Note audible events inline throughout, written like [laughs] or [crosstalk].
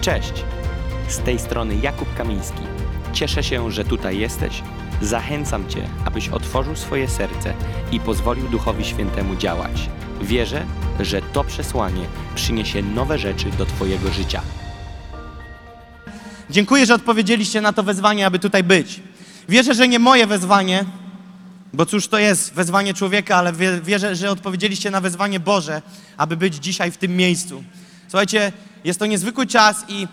Cześć! Z tej strony Jakub Kamiński. Cieszę się, że tutaj jesteś. Zachęcam Cię, abyś otworzył swoje serce i pozwolił Duchowi Świętemu działać. Wierzę, że to przesłanie przyniesie nowe rzeczy do Twojego życia. Dziękuję, że odpowiedzieliście na to wezwanie, aby tutaj być. Wierzę, że nie moje wezwanie, bo cóż to jest wezwanie człowieka, ale wie- wierzę, że odpowiedzieliście na wezwanie Boże, aby być dzisiaj w tym miejscu. Słuchajcie, jest to niezwykły czas i,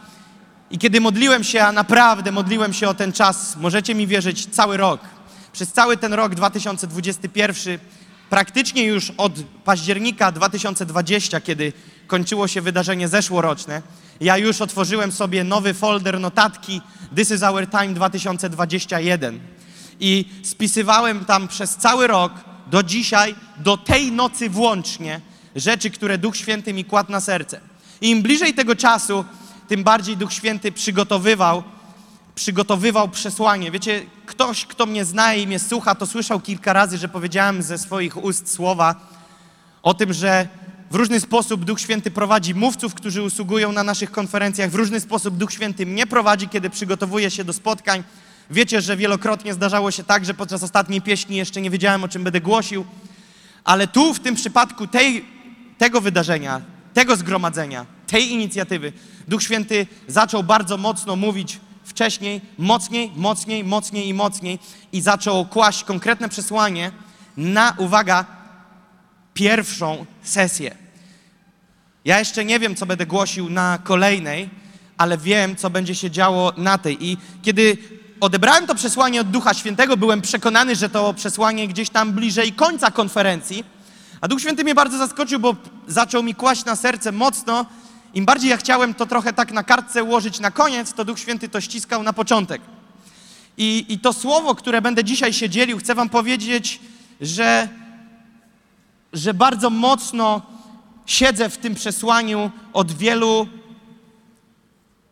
i kiedy modliłem się, a naprawdę modliłem się o ten czas, możecie mi wierzyć, cały rok. Przez cały ten rok 2021, praktycznie już od października 2020, kiedy kończyło się wydarzenie zeszłoroczne, ja już otworzyłem sobie nowy folder notatki This is our time 2021 i spisywałem tam przez cały rok do dzisiaj, do tej nocy włącznie, rzeczy, które Duch Święty mi kładł na serce. Im bliżej tego czasu, tym bardziej Duch Święty przygotowywał, przygotowywał przesłanie. Wiecie, ktoś, kto mnie zna i mnie słucha, to słyszał kilka razy, że powiedziałem ze swoich ust słowa o tym, że w różny sposób Duch Święty prowadzi mówców, którzy usługują na naszych konferencjach. W różny sposób Duch Święty mnie prowadzi, kiedy przygotowuję się do spotkań. Wiecie, że wielokrotnie zdarzało się tak, że podczas ostatniej pieśni jeszcze nie wiedziałem, o czym będę głosił. Ale tu, w tym przypadku tej, tego wydarzenia, tego zgromadzenia, tej inicjatywy, Duch Święty zaczął bardzo mocno mówić wcześniej, mocniej, mocniej, mocniej i mocniej i zaczął kłaść konkretne przesłanie na, uwaga, pierwszą sesję. Ja jeszcze nie wiem, co będę głosił na kolejnej, ale wiem, co będzie się działo na tej. I kiedy odebrałem to przesłanie od Ducha Świętego, byłem przekonany, że to przesłanie gdzieś tam bliżej końca konferencji. A Duch Święty mnie bardzo zaskoczył, bo zaczął mi kłaść na serce mocno. Im bardziej ja chciałem to trochę tak na kartce ułożyć na koniec, to Duch Święty to ściskał na początek. I, I to słowo, które będę dzisiaj się dzielił, chcę Wam powiedzieć, że że bardzo mocno siedzę w tym przesłaniu od wielu,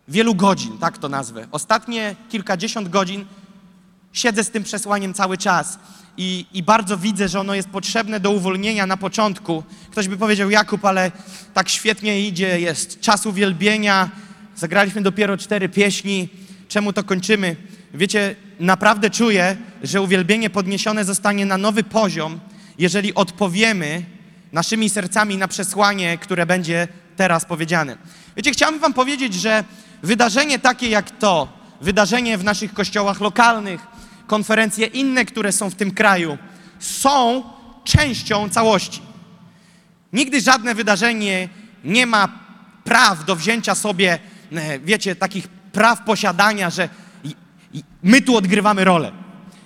wielu godzin, tak to nazwę. Ostatnie kilkadziesiąt godzin siedzę z tym przesłaniem cały czas i, i bardzo widzę, że ono jest potrzebne do uwolnienia na początku. Ktoś by powiedział, Jakub, ale tak świetnie idzie, jest czas uwielbienia, zagraliśmy dopiero cztery pieśni, czemu to kończymy? Wiecie, naprawdę czuję, że uwielbienie podniesione zostanie na nowy poziom, jeżeli odpowiemy naszymi sercami na przesłanie, które będzie teraz powiedziane. Wiecie, chciałbym Wam powiedzieć, że wydarzenie takie jak to, wydarzenie w naszych kościołach lokalnych, konferencje inne, które są w tym kraju, są częścią całości. Nigdy żadne wydarzenie nie ma praw do wzięcia sobie, e, wiecie, takich praw posiadania, że my tu odgrywamy rolę.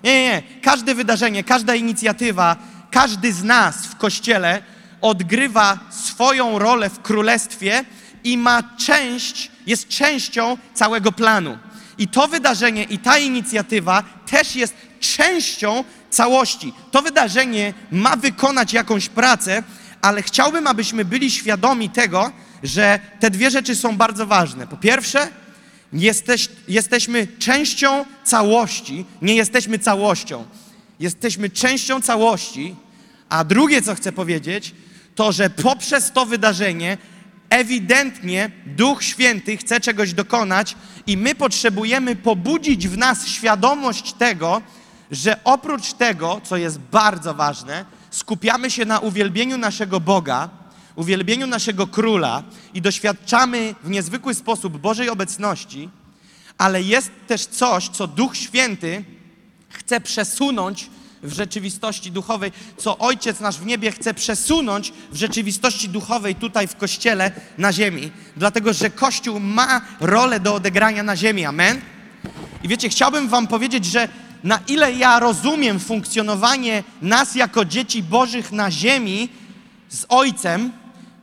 Nie, nie, nie. Każde wydarzenie, każda inicjatywa, każdy z nas w kościele odgrywa swoją rolę w królestwie i ma część, jest częścią całego planu. I to wydarzenie i ta inicjatywa też jest częścią całości. To wydarzenie ma wykonać jakąś pracę, ale chciałbym, abyśmy byli świadomi tego, że te dwie rzeczy są bardzo ważne. Po pierwsze, Jesteś, jesteśmy częścią całości, nie jesteśmy całością. Jesteśmy częścią całości, a drugie, co chcę powiedzieć, to, że poprzez to wydarzenie ewidentnie Duch Święty chce czegoś dokonać i my potrzebujemy pobudzić w nas świadomość tego, że oprócz tego, co jest bardzo ważne, skupiamy się na uwielbieniu naszego Boga, uwielbieniu naszego króla i doświadczamy w niezwykły sposób Bożej obecności, ale jest też coś, co Duch Święty chce przesunąć w rzeczywistości duchowej, co Ojciec nasz w niebie chce przesunąć w rzeczywistości duchowej tutaj w Kościele na ziemi. Dlatego, że Kościół ma rolę do odegrania na ziemi. Amen? I wiecie, chciałbym Wam powiedzieć, że na ile ja rozumiem funkcjonowanie nas jako dzieci Bożych na ziemi z Ojcem,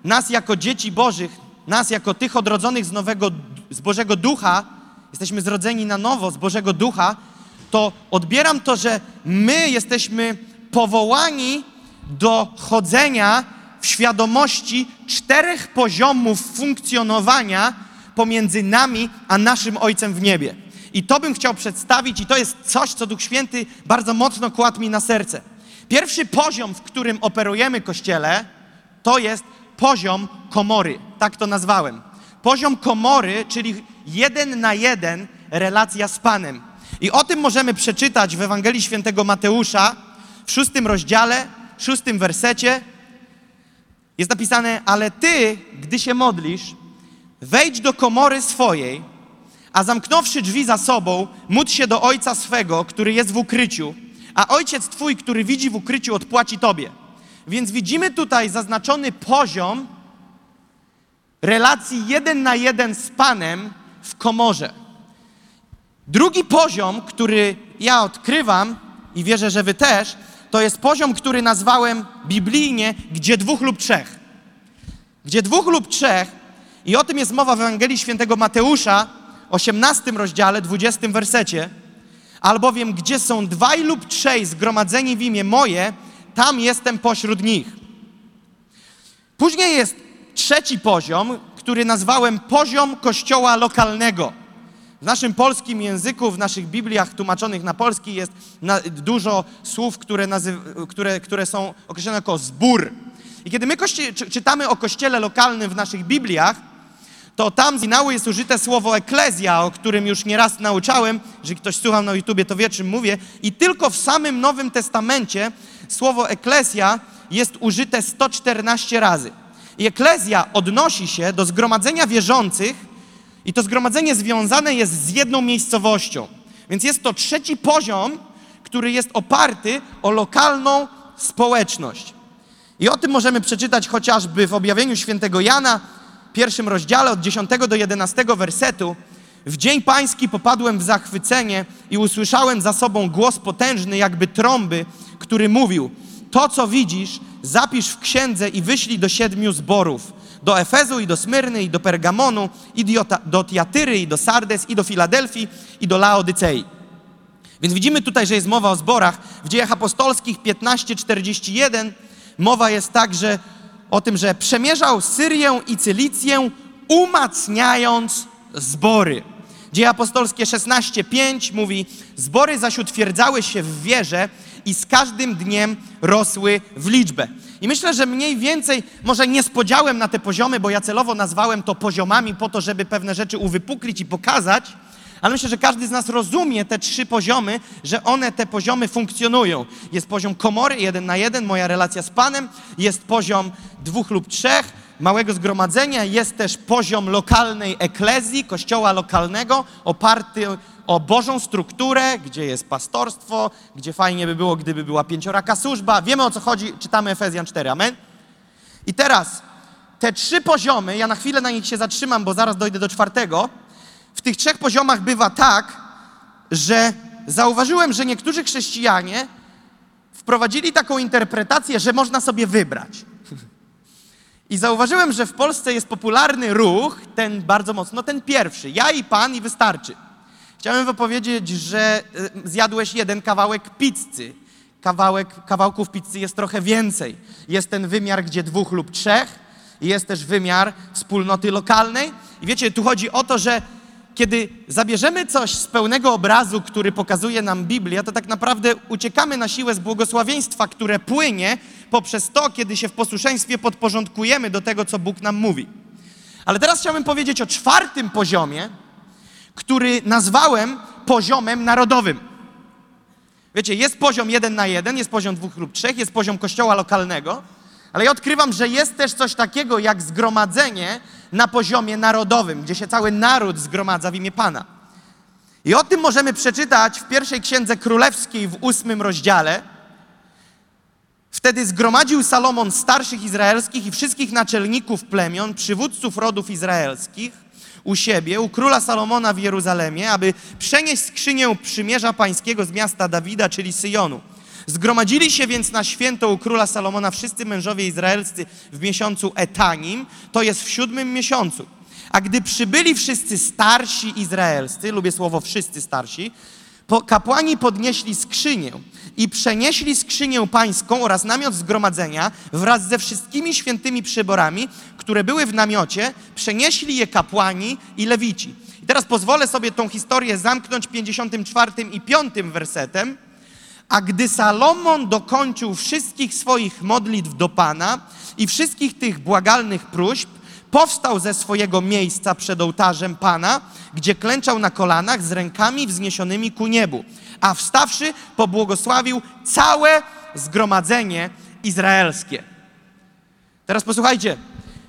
nas jako dzieci Bożych, nas jako tych odrodzonych z nowego, z Bożego Ducha, jesteśmy zrodzeni na nowo z Bożego Ducha, to odbieram to, że my jesteśmy powołani do chodzenia w świadomości czterech poziomów funkcjonowania pomiędzy nami a naszym Ojcem w niebie. I to bym chciał przedstawić, i to jest coś, co Duch Święty bardzo mocno kładł mi na serce. Pierwszy poziom, w którym operujemy Kościele, to jest poziom komory. Tak to nazwałem. poziom komory, czyli jeden na jeden relacja z Panem. I o tym możemy przeczytać w Ewangelii Świętego Mateusza w szóstym rozdziale, szóstym wersecie. Jest napisane, ale ty, gdy się modlisz, wejdź do komory swojej, a zamknąwszy drzwi za sobą, módl się do Ojca swego, który jest w ukryciu, a Ojciec Twój, który widzi w ukryciu, odpłaci Tobie. Więc widzimy tutaj zaznaczony poziom relacji jeden na jeden z Panem w komorze. Drugi poziom, który ja odkrywam i wierzę, że Wy też, to jest poziom, który nazwałem biblijnie, gdzie dwóch lub trzech. Gdzie dwóch lub trzech, i o tym jest mowa w Ewangelii Świętego Mateusza, 18 rozdziale, 20 wersecie, albowiem gdzie są dwaj lub trzej zgromadzeni w imię moje, tam jestem pośród nich. Później jest trzeci poziom, który nazwałem poziom kościoła lokalnego. W naszym polskim języku, w naszych Bibliach tłumaczonych na polski jest na, dużo słów, które, które, które są określone jako zbór. I kiedy my czytamy o kościele lokalnym w naszych Bibliach, to tam z jest użyte słowo eklezja, o którym już nieraz nauczałem. Jeżeli ktoś słuchał na YouTubie, to wie, czym mówię. I tylko w samym Nowym Testamencie słowo eklezja jest użyte 114 razy. I eklezja odnosi się do zgromadzenia wierzących, i to zgromadzenie związane jest z jedną miejscowością. Więc jest to trzeci poziom, który jest oparty o lokalną społeczność. I o tym możemy przeczytać chociażby w objawieniu świętego Jana, pierwszym rozdziale od 10 do 11 wersetu. W dzień pański popadłem w zachwycenie i usłyszałem za sobą głos potężny, jakby trąby, który mówił: To, co widzisz, zapisz w księdze i wyślij do siedmiu zborów: do Efezu i do Smyrny i do Pergamonu, i do, Tiatyry i do Sardes i do Filadelfii i do Laodycei. Więc widzimy tutaj, że jest mowa o zborach. W dziejach apostolskich 15:41 mowa jest także o tym, że przemierzał Syrię i Cylicję, umacniając zbory. Dzieje apostolskie 16:5 mówi: Zbory zaś utwierdzały się w wierze i z każdym dniem rosły w liczbę. I myślę, że mniej więcej, może nie spodziałem na te poziomy, bo ja celowo nazwałem to poziomami po to, żeby pewne rzeczy uwypuklić i pokazać, ale myślę, że każdy z nas rozumie te trzy poziomy, że one, te poziomy funkcjonują. Jest poziom komory, jeden na jeden, moja relacja z Panem, jest poziom dwóch lub trzech, małego zgromadzenia, jest też poziom lokalnej eklezji, kościoła lokalnego, oparty o Bożą strukturę, gdzie jest pastorstwo, gdzie fajnie by było, gdyby była pięcioraka służba. Wiemy o co chodzi, czytamy Efezjan 4, amen? I teraz te trzy poziomy, ja na chwilę na nich się zatrzymam, bo zaraz dojdę do czwartego. W tych trzech poziomach bywa tak, że zauważyłem, że niektórzy chrześcijanie wprowadzili taką interpretację, że można sobie wybrać. I zauważyłem, że w Polsce jest popularny ruch, ten bardzo mocno, ten pierwszy. Ja i Pan i wystarczy. Chciałem wam powiedzieć, że y, zjadłeś jeden kawałek pizzy. Kawałek, kawałków pizzy jest trochę więcej. Jest ten wymiar, gdzie dwóch lub trzech. Jest też wymiar wspólnoty lokalnej. I wiecie, tu chodzi o to, że kiedy zabierzemy coś z pełnego obrazu, który pokazuje nam Biblia, to tak naprawdę uciekamy na siłę z błogosławieństwa, które płynie poprzez to, kiedy się w posłuszeństwie podporządkujemy do tego, co Bóg nam mówi. Ale teraz chciałbym powiedzieć o czwartym poziomie, który nazwałem poziomem narodowym. Wiecie, jest poziom jeden na jeden, jest poziom dwóch lub trzech, jest poziom kościoła lokalnego, ale ja odkrywam, że jest też coś takiego jak zgromadzenie na poziomie narodowym, gdzie się cały naród zgromadza w imię Pana. I o tym możemy przeczytać w pierwszej księdze królewskiej w ósmym rozdziale. Wtedy zgromadził Salomon starszych izraelskich i wszystkich naczelników plemion, przywódców rodów izraelskich u siebie, u króla Salomona w Jeruzalemie, aby przenieść skrzynię przymierza pańskiego z miasta Dawida, czyli Syjonu. Zgromadzili się więc na święto u króla Salomona wszyscy mężowie izraelscy w miesiącu Etanim, to jest w siódmym miesiącu. A gdy przybyli wszyscy starsi izraelscy, lubię słowo wszyscy starsi, po, kapłani podnieśli skrzynię i przenieśli skrzynię pańską oraz namiot zgromadzenia wraz ze wszystkimi świętymi przyborami, które były w namiocie, przenieśli je kapłani i lewici. I teraz pozwolę sobie tą historię zamknąć 54 i 5 wersetem. A gdy Salomon dokończył wszystkich swoich modlitw do Pana i wszystkich tych błagalnych próśb, powstał ze swojego miejsca przed ołtarzem Pana, gdzie klęczał na kolanach z rękami wzniesionymi ku niebu. A wstawszy, pobłogosławił całe zgromadzenie izraelskie. Teraz posłuchajcie.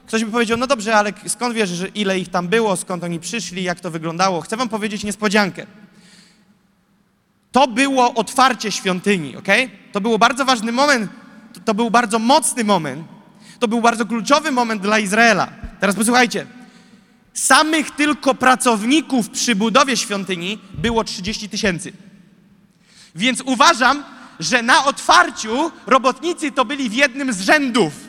Ktoś by powiedział, no dobrze, ale skąd wiesz, że ile ich tam było, skąd oni przyszli, jak to wyglądało? Chcę wam powiedzieć niespodziankę. To było otwarcie świątyni, ok? To był bardzo ważny moment, to, to był bardzo mocny moment, to był bardzo kluczowy moment dla Izraela. Teraz posłuchajcie. Samych tylko pracowników przy budowie świątyni było 30 tysięcy. Więc uważam, że na otwarciu robotnicy to byli w jednym z rzędów.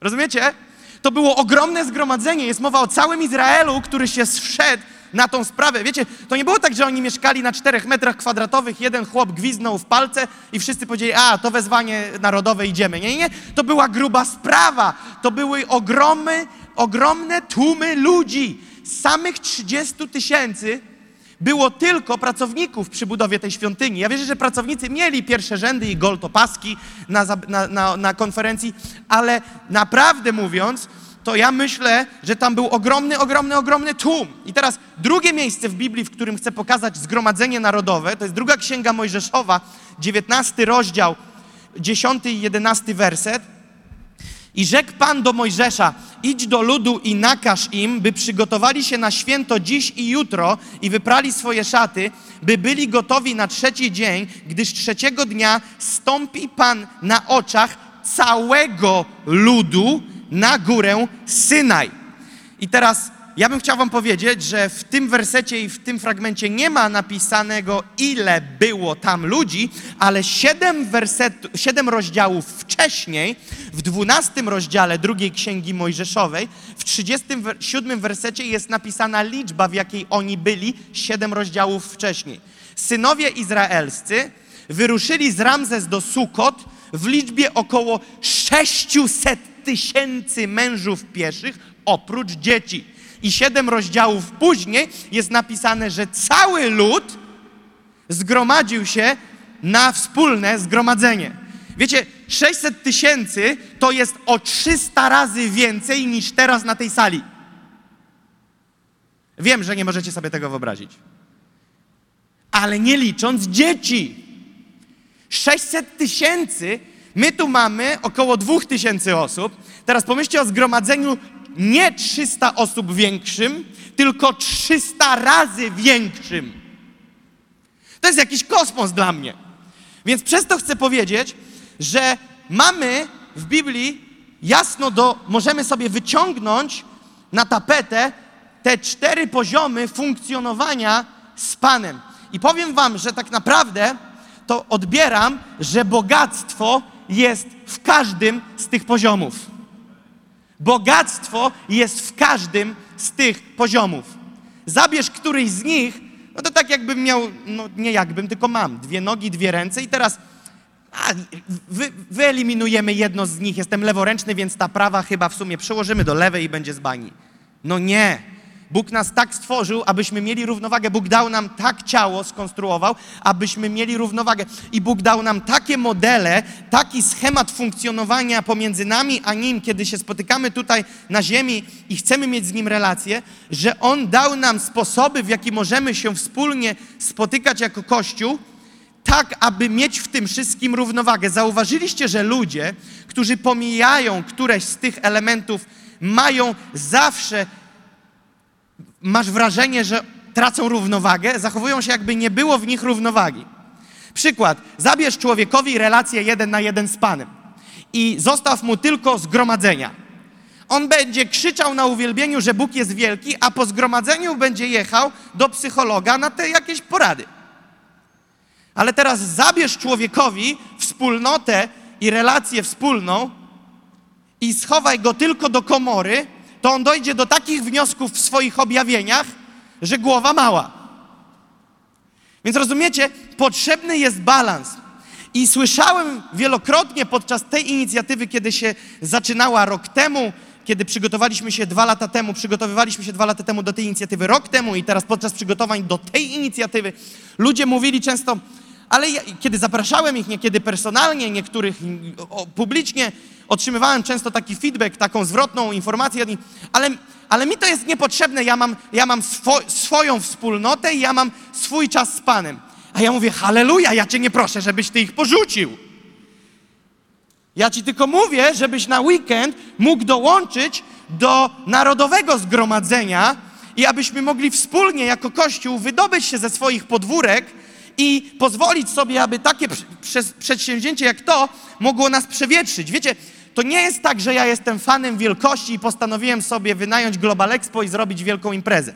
Rozumiecie? To było ogromne zgromadzenie. Jest mowa o całym Izraelu, który się zszedł na tą sprawę. Wiecie, to nie było tak, że oni mieszkali na czterech metrach kwadratowych, jeden chłop gwiznął w palce i wszyscy powiedzieli, a, to wezwanie narodowe, idziemy. Nie, nie. To była gruba sprawa. To były ogromne, ogromne tłumy ludzi. Samych 30 tysięcy było tylko pracowników przy budowie tej świątyni. Ja wierzę, że pracownicy mieli pierwsze rzędy i gold opaski na, na, na, na konferencji, ale naprawdę mówiąc, to ja myślę, że tam był ogromny, ogromny, ogromny tłum. I teraz drugie miejsce w Biblii, w którym chcę pokazać zgromadzenie narodowe, to jest druga księga Mojżeszowa, 19 rozdział, 10 i 11 werset. I rzekł Pan do Mojżesza: Idź do ludu i nakaż im, by przygotowali się na święto dziś i jutro i wyprali swoje szaty, by byli gotowi na trzeci dzień, gdyż trzeciego dnia stąpi Pan na oczach całego ludu na górę Synaj. I teraz ja bym chciał Wam powiedzieć, że w tym wersecie i w tym fragmencie nie ma napisanego, ile było tam ludzi, ale siedem, siedem rozdziałów wcześniej, w dwunastym rozdziale drugiej księgi Mojżeszowej, w 37 wersecie jest napisana liczba, w jakiej oni byli, siedem rozdziałów wcześniej. Synowie izraelscy wyruszyli z Ramzes do Sukot w liczbie około 600 tysięcy mężów pieszych, oprócz dzieci. I siedem rozdziałów później jest napisane, że cały lud zgromadził się na wspólne zgromadzenie. Wiecie, 600 tysięcy to jest o 300 razy więcej niż teraz na tej sali. Wiem, że nie możecie sobie tego wyobrazić. Ale nie licząc dzieci. 600 tysięcy, my tu mamy około 2000 osób. Teraz pomyślcie o zgromadzeniu nie 300 osób większym, tylko 300 razy większym. To jest jakiś kosmos dla mnie. Więc przez to chcę powiedzieć, że mamy w Biblii jasno do, możemy sobie wyciągnąć na tapetę te cztery poziomy funkcjonowania z Panem. I powiem Wam, że tak naprawdę to odbieram, że bogactwo jest w każdym z tych poziomów. Bogactwo jest w każdym z tych poziomów. Zabierz któryś z nich, no to tak jakbym miał, no nie jakbym, tylko mam dwie nogi, dwie ręce i teraz a, wy, wyeliminujemy jedno z nich. Jestem leworęczny, więc ta prawa chyba w sumie przełożymy do lewej i będzie z bani. No nie. Bóg nas tak stworzył, abyśmy mieli równowagę. Bóg dał nam tak ciało, skonstruował, abyśmy mieli równowagę. I Bóg dał nam takie modele, taki schemat funkcjonowania pomiędzy nami a Nim, kiedy się spotykamy tutaj na ziemi i chcemy mieć z Nim relacje, że On dał nam sposoby, w jaki możemy się wspólnie spotykać jako Kościół, tak, aby mieć w tym wszystkim równowagę. Zauważyliście, że ludzie, którzy pomijają któreś z tych elementów, mają zawsze, masz wrażenie, że tracą równowagę, zachowują się, jakby nie było w nich równowagi. Przykład. Zabierz człowiekowi relację jeden na jeden z Panem i zostaw mu tylko zgromadzenia. On będzie krzyczał na uwielbieniu, że Bóg jest wielki, a po zgromadzeniu będzie jechał do psychologa na te jakieś porady. Ale teraz zabierz człowiekowi wspólnotę i relację wspólną i schowaj go tylko do komory, to on dojdzie do takich wniosków w swoich objawieniach, że głowa mała. Więc rozumiecie, potrzebny jest balans. I słyszałem wielokrotnie podczas tej inicjatywy, kiedy się zaczynała rok temu, kiedy przygotowaliśmy się dwa lata temu, przygotowywaliśmy się dwa lata temu do tej inicjatywy rok temu i teraz podczas przygotowań do tej inicjatywy, ludzie mówili często, Ale ja, kiedy zapraszałem ich, niekiedy personalnie, niektórych mm, publicznie, otrzymywałem często taki feedback, taką zwrotną informację, ale, ale mi to jest niepotrzebne, ja mam, ja mam swo, swoją wspólnotę i ja mam swój czas z Panem. A ja mówię, halleluja, ja Cię nie proszę, żebyś Ty ich porzucił. Ja Ci tylko mówię, żebyś na weekend mógł dołączyć do narodowego zgromadzenia i abyśmy mogli wspólnie jako Kościół wydobyć się ze swoich podwórek i pozwolić sobie, aby takie przedsięwzięcie jak to mogło nas przewietrzyć. Wiecie, to nie jest tak, że ja jestem fanem wielkości i postanowiłem sobie wynająć Global Expo i zrobić wielką imprezę.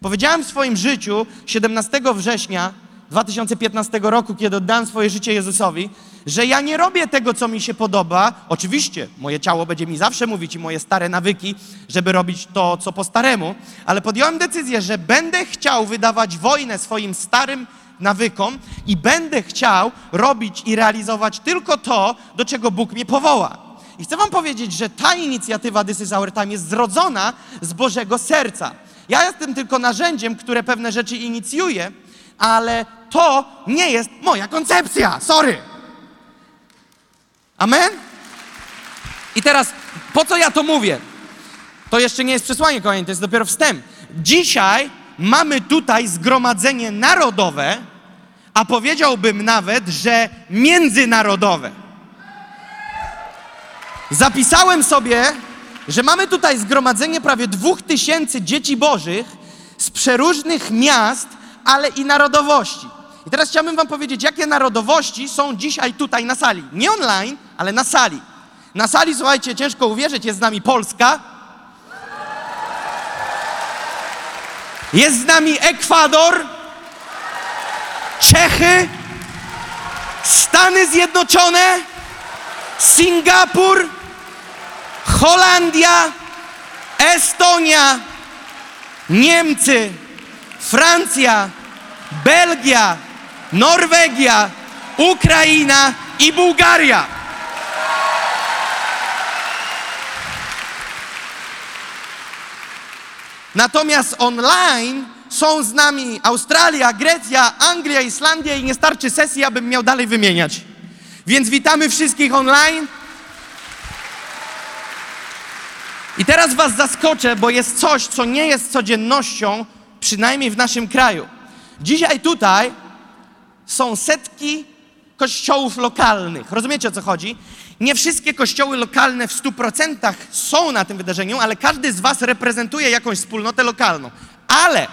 Powiedziałem w swoim życiu 17 września 2015 roku, kiedy oddałem swoje życie Jezusowi, że ja nie robię tego, co mi się podoba. Oczywiście, moje ciało będzie mi zawsze mówić i moje stare nawyki, żeby robić to, co po staremu, ale podjąłem decyzję, że będę chciał wydawać wojnę swoim starym nawykom i będę chciał robić i realizować tylko to, do czego Bóg mnie powoła. I chcę wam powiedzieć, że ta inicjatywa This is Our Time jest zrodzona z Bożego serca. Ja jestem tylko narzędziem, które pewne rzeczy inicjuje, ale to nie jest moja koncepcja. Sorry. Amen? I teraz, po co ja to mówię? To jeszcze nie jest przesłanie, kochani, to jest dopiero wstęp. Dzisiaj mamy tutaj zgromadzenie narodowe, a powiedziałbym nawet, że międzynarodowe. Zapisałem sobie, że mamy tutaj zgromadzenie prawie dwóch tysięcy dzieci bożych z przeróżnych miast, ale i narodowości. I teraz chciałbym wam powiedzieć, jakie narodowości są dzisiaj tutaj na sali. Nie online, ale na sali. Na sali, słuchajcie, ciężko uwierzyć, jest z nami Polska, jest z nami Ekwador, Czechy, Stany Zjednoczone, Singapur, Holandia, Estonia, Niemcy, Francja, Belgia, Norwegia, Ukraina i Bułgaria. Natomiast online są z nami Australia, Grecja, Anglia, Islandia i nie starczy sesji, abym miał dalej wymieniać. Więc witamy wszystkich online. I teraz Was zaskoczę, bo jest coś, co nie jest codziennością, przynajmniej w naszym kraju. Dzisiaj tutaj są setki kościołów lokalnych. Rozumiecie o co chodzi? Nie wszystkie kościoły lokalne w 100% są na tym wydarzeniu, ale każdy z Was reprezentuje jakąś wspólnotę lokalną. Ale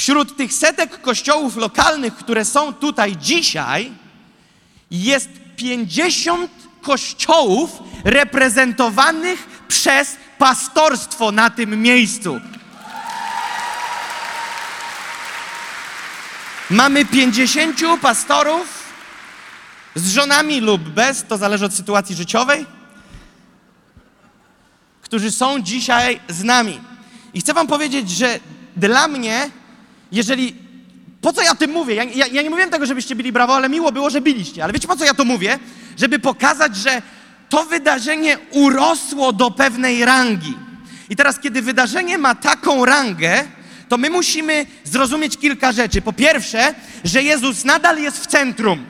wśród tych setek kościołów lokalnych, które są tutaj dzisiaj, jest 50 kościołów reprezentowanych przez pastorstwo na tym miejscu. Mamy 50 pastorów z żonami lub bez, to zależy od sytuacji życiowej, którzy są dzisiaj z nami. I chcę Wam powiedzieć, że dla mnie, jeżeli. Po co ja tym mówię? Ja, ja, ja nie mówiłem tego, żebyście byli brawo, ale miło było, że byliście. Ale wiecie, po co ja to mówię? Żeby pokazać, że to wydarzenie urosło do pewnej rangi. I teraz, kiedy wydarzenie ma taką rangę, to my musimy zrozumieć kilka rzeczy. Po pierwsze, że Jezus nadal jest w centrum.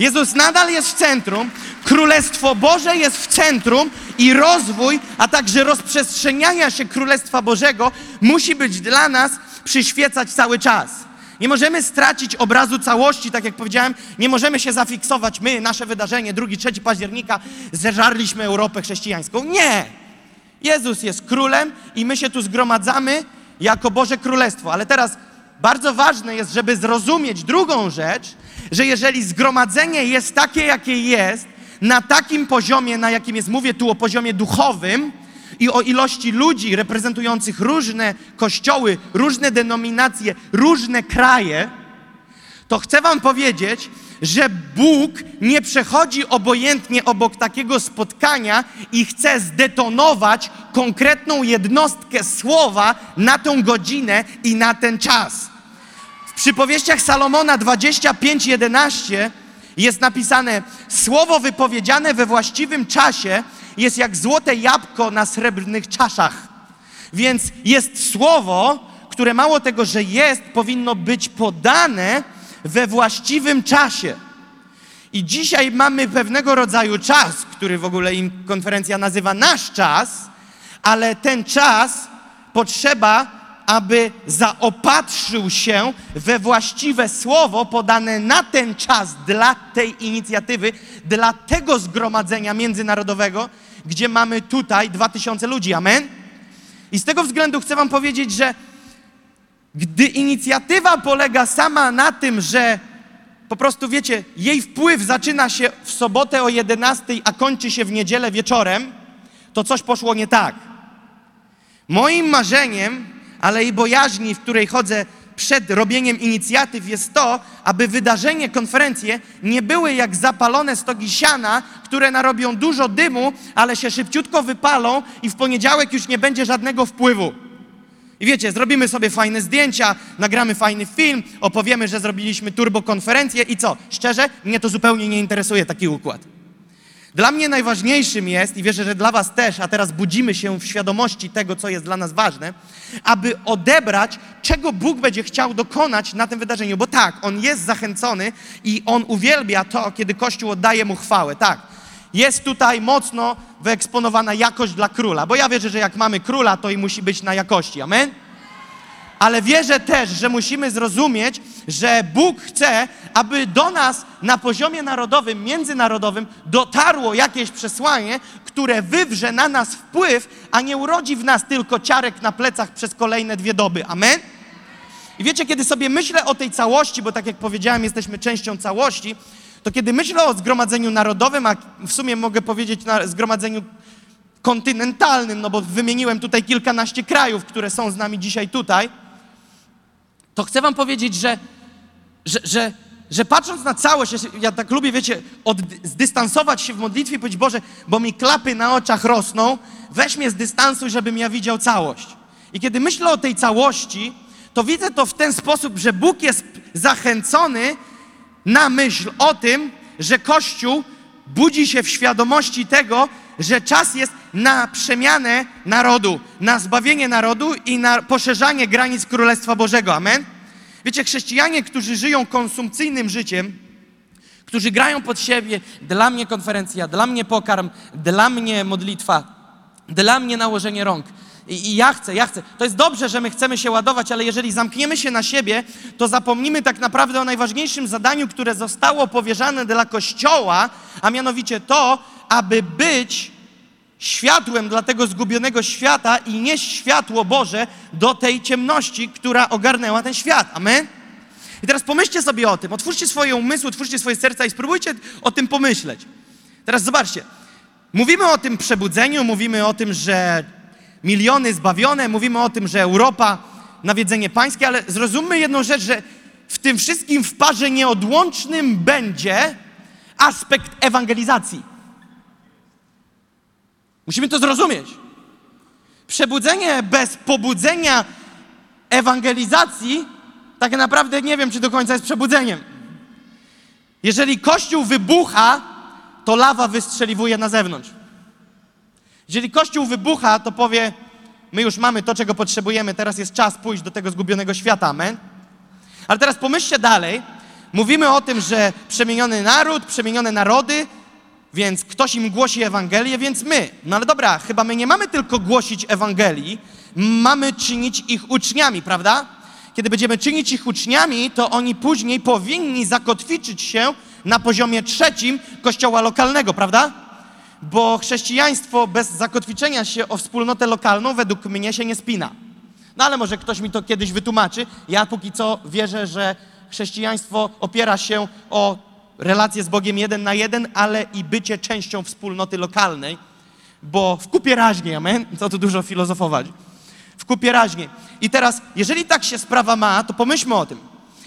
Jezus nadal jest w centrum, Królestwo Boże jest w centrum i rozwój, a także rozprzestrzeniania się Królestwa Bożego musi być dla nas przyświecać cały czas. Nie możemy stracić obrazu całości, tak jak powiedziałem, nie możemy się zafiksować, my, nasze wydarzenie, 2-3 października, zeżarliśmy Europę chrześcijańską. Nie! Jezus jest królem i my się tu zgromadzamy jako Boże Królestwo. Ale teraz bardzo ważne jest, żeby zrozumieć drugą rzecz, że jeżeli zgromadzenie jest takie, jakie jest, na takim poziomie, na jakim jest, mówię tu o poziomie duchowym i o ilości ludzi reprezentujących różne kościoły, różne denominacje, różne kraje, to chcę Wam powiedzieć, że Bóg nie przechodzi obojętnie obok takiego spotkania i chce zdetonować konkretną jednostkę słowa na tą godzinę i na ten czas. Przypowieściach Salomona 25:11 jest napisane: Słowo wypowiedziane we właściwym czasie jest jak złote jabłko na srebrnych czaszach. Więc jest słowo, które mało tego, że jest, powinno być podane we właściwym czasie. I dzisiaj mamy pewnego rodzaju czas, który w ogóle im konferencja nazywa nasz czas, ale ten czas potrzeba, aby zaopatrzył się we właściwe słowo podane na ten czas dla tej inicjatywy, dla tego zgromadzenia międzynarodowego, gdzie mamy tutaj 2000 ludzi. Amen? I z tego względu chcę Wam powiedzieć, że gdy inicjatywa polega sama na tym, że po prostu wiecie, jej wpływ zaczyna się w sobotę o 11, a kończy się w niedzielę wieczorem, to coś poszło nie tak. Moim marzeniem, ale i bojaźni, w której chodzę przed robieniem inicjatyw, jest to, aby wydarzenie, konferencje nie były jak zapalone stogi siana, które narobią dużo dymu, ale się szybciutko wypalą i w poniedziałek już nie będzie żadnego wpływu. I wiecie, zrobimy sobie fajne zdjęcia, nagramy fajny film, opowiemy, że zrobiliśmy turbokonferencję i co? Szczerze, mnie to zupełnie nie interesuje taki układ. Dla mnie najważniejszym jest, i wierzę, że dla Was też, a teraz budzimy się w świadomości tego, co jest dla nas ważne, aby odebrać, czego Bóg będzie chciał dokonać na tym wydarzeniu. Bo tak, On jest zachęcony i On uwielbia to, kiedy Kościół oddaje Mu chwałę. Tak, jest tutaj mocno wyeksponowana jakość dla króla, bo ja wierzę, że jak mamy króla, to i musi być na jakości. Amen? Ale wierzę też, że musimy zrozumieć, że Bóg chce, aby do nas na poziomie narodowym, międzynarodowym dotarło jakieś przesłanie, które wywrze na nas wpływ, a nie urodzi w nas tylko ciarek na plecach przez kolejne dwie doby. Amen? I wiecie, kiedy sobie myślę o tej całości, bo tak jak powiedziałem, jesteśmy częścią całości, to kiedy myślę o zgromadzeniu narodowym, a w sumie mogę powiedzieć na zgromadzeniu kontynentalnym, no bo wymieniłem tutaj kilkanaście krajów, które są z nami dzisiaj tutaj, to chcę wam powiedzieć, że, że, że, że patrząc na całość, ja, tak lubię, wiecie, od, zdystansować się w modlitwie i powiedzieć, Boże, bo mi klapy na oczach rosną, weź mnie z dystansu, żebym ja widział całość. I kiedy myślę o tej całości, to widzę to w ten sposób, że Bóg jest zachęcony na myśl o tym, że Kościół budzi się w świadomości tego, że czas jest na przemianę narodu, na zbawienie narodu i na poszerzanie granic Królestwa Bożego. Amen? Wiecie, chrześcijanie, którzy żyją konsumpcyjnym życiem, którzy grają pod siebie, dla mnie konferencja, dla mnie pokarm, dla mnie modlitwa, dla mnie nałożenie rąk. I, I, ja chcę, ja chcę. To jest dobrze, że my chcemy się ładować, ale jeżeli zamkniemy się na siebie, to zapomnimy tak naprawdę o najważniejszym zadaniu, które zostało powierzane dla Kościoła, a mianowicie to, aby być światłem dla tego zgubionego świata i nieść światło Boże do tej ciemności, która ogarnęła ten świat. Amen? I teraz pomyślcie sobie o tym. Otwórzcie swoje umysły, otwórzcie swoje serca i spróbujcie o tym pomyśleć. Teraz zobaczcie. Mówimy o tym przebudzeniu, mówimy o tym, że miliony zbawione, mówimy o tym, że Europa, nawiedzenie pańskie, ale zrozummy jedną rzecz, że w tym wszystkim w parze nieodłącznym będzie aspekt ewangelizacji. Musimy to zrozumieć. Przebudzenie bez pobudzenia ewangelizacji tak naprawdę nie wiem, czy do końca jest przebudzeniem. Jeżeli kościół wybucha, to lawa wystrzeliwuje na zewnątrz. Jeżeli Kościół wybucha, to powie, my już mamy to, czego potrzebujemy, teraz jest czas pójść do tego zgubionego świata, amen? Ale teraz pomyślcie dalej. Mówimy o tym, że przemieniony naród, przemienione narody, więc ktoś im głosi Ewangelię, więc my. No ale dobra, chyba my nie mamy tylko głosić Ewangelii, mamy czynić ich uczniami, prawda? Kiedy będziemy czynić ich uczniami, to oni później powinni zakotwiczyć się na poziomie trzecim kościoła lokalnego, prawda? bo chrześcijaństwo bez zakotwiczenia się o wspólnotę lokalną według mnie się nie spina. No ale może ktoś mi to kiedyś wytłumaczy. Ja póki co wierzę, że chrześcijaństwo opiera się o relacje z Bogiem jeden na jeden, ale i bycie częścią wspólnoty lokalnej, bo w kupie raźnie, amen? Co tu dużo filozofować. W kupie raźnie. I teraz, jeżeli tak się sprawa ma, to pomyślmy o tym.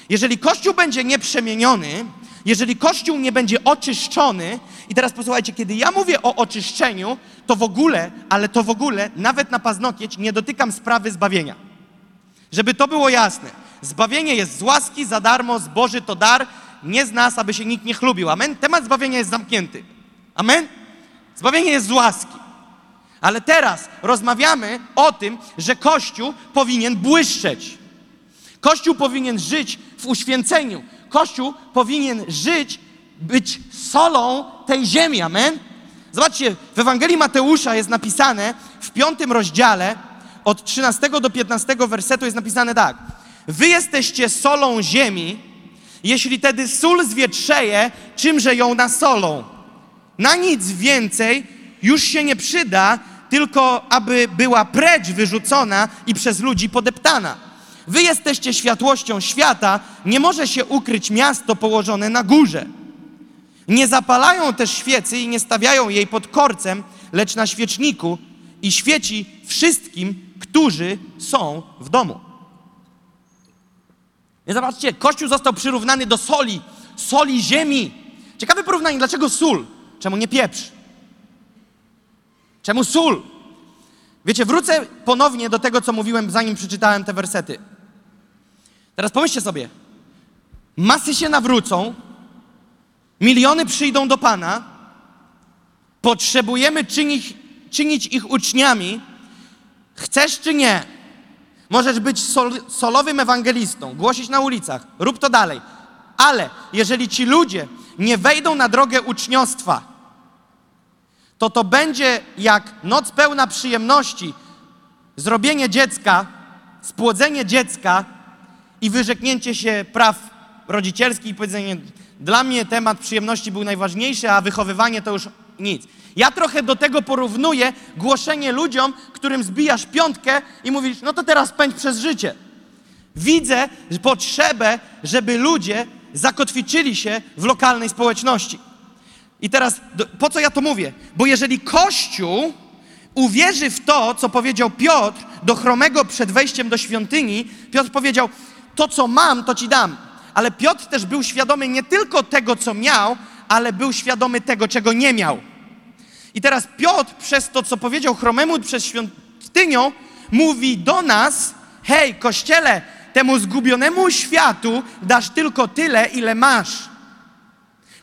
Jeżeli Kościół będzie nieprzemieniony, jeżeli Kościół nie będzie oczyszczony, i teraz posłuchajcie, kiedy ja mówię o oczyszczeniu, to w ogóle, ale to w ogóle, nawet na paznokieć, nie dotykam sprawy zbawienia. Żeby to było jasne. Zbawienie jest z łaski, za darmo, z Boży to dar, nie z nas, aby się nikt nie chlubił. Amen? Temat zbawienia jest zamknięty. Amen? Zbawienie jest z łaski. Ale teraz rozmawiamy o tym, że Kościół powinien błyszczeć. Kościół powinien żyć w uświęceniu. Kościół powinien żyć, być solą tej ziemi, amen? Zobaczcie, w Ewangelii Mateusza jest napisane w piątym rozdziale, od 13 do 15 wersetu jest napisane tak. Wy jesteście solą ziemi, jeśli tedy sól zwietrzeje, czymże ją nasolą? Na nic więcej już się nie przyda, tylko aby była precz wyrzucona i przez ludzi podeptana. Wy jesteście światłością świata, nie może się ukryć miasto położone na górze. Nie zapalają też świecy i nie stawiają jej pod korcem, lecz na świeczniku i świeci wszystkim, którzy są w domu. Więc zobaczcie, Kościół został przyrównany do soli, soli ziemi. Ciekawe porównanie, dlaczego sól? Czemu nie pieprz? Czemu sól? Wiecie, wrócę ponownie do tego, co mówiłem, zanim przeczytałem te wersety. Teraz pomyślcie sobie, masy się nawrócą, miliony przyjdą do Pana, potrzebujemy czynić, czynić ich uczniami, chcesz czy nie, możesz być sol, solowym ewangelistą, głosić na ulicach, rób to dalej. Ale jeżeli ci ludzie nie wejdą na drogę uczniostwa, to to będzie jak noc pełna przyjemności, zrobienie dziecka, spłodzenie dziecka i wyrzeknięcie się praw rodzicielskich i powiedzenie, dla mnie temat przyjemności był najważniejszy, a wychowywanie to już nic. Ja trochę do tego porównuję głoszenie ludziom, którym zbijasz piątkę i mówisz, no to teraz pędź przez życie. Widzę potrzebę, żeby ludzie zakotwiczyli się w lokalnej społeczności. I teraz, po co ja to mówię? Bo jeżeli Kościół uwierzy w to, co powiedział Piotr do chromego przed wejściem do świątyni, Piotr powiedział: To, co mam, to ci dam. Ale Piotr też był świadomy nie tylko tego, co miał, ale był świadomy tego, czego nie miał. I teraz Piotr, przez to, co powiedział chromemu przed świątynią, mówi do nas: Hej, kościele, temu zgubionemu światu dasz tylko tyle, ile masz.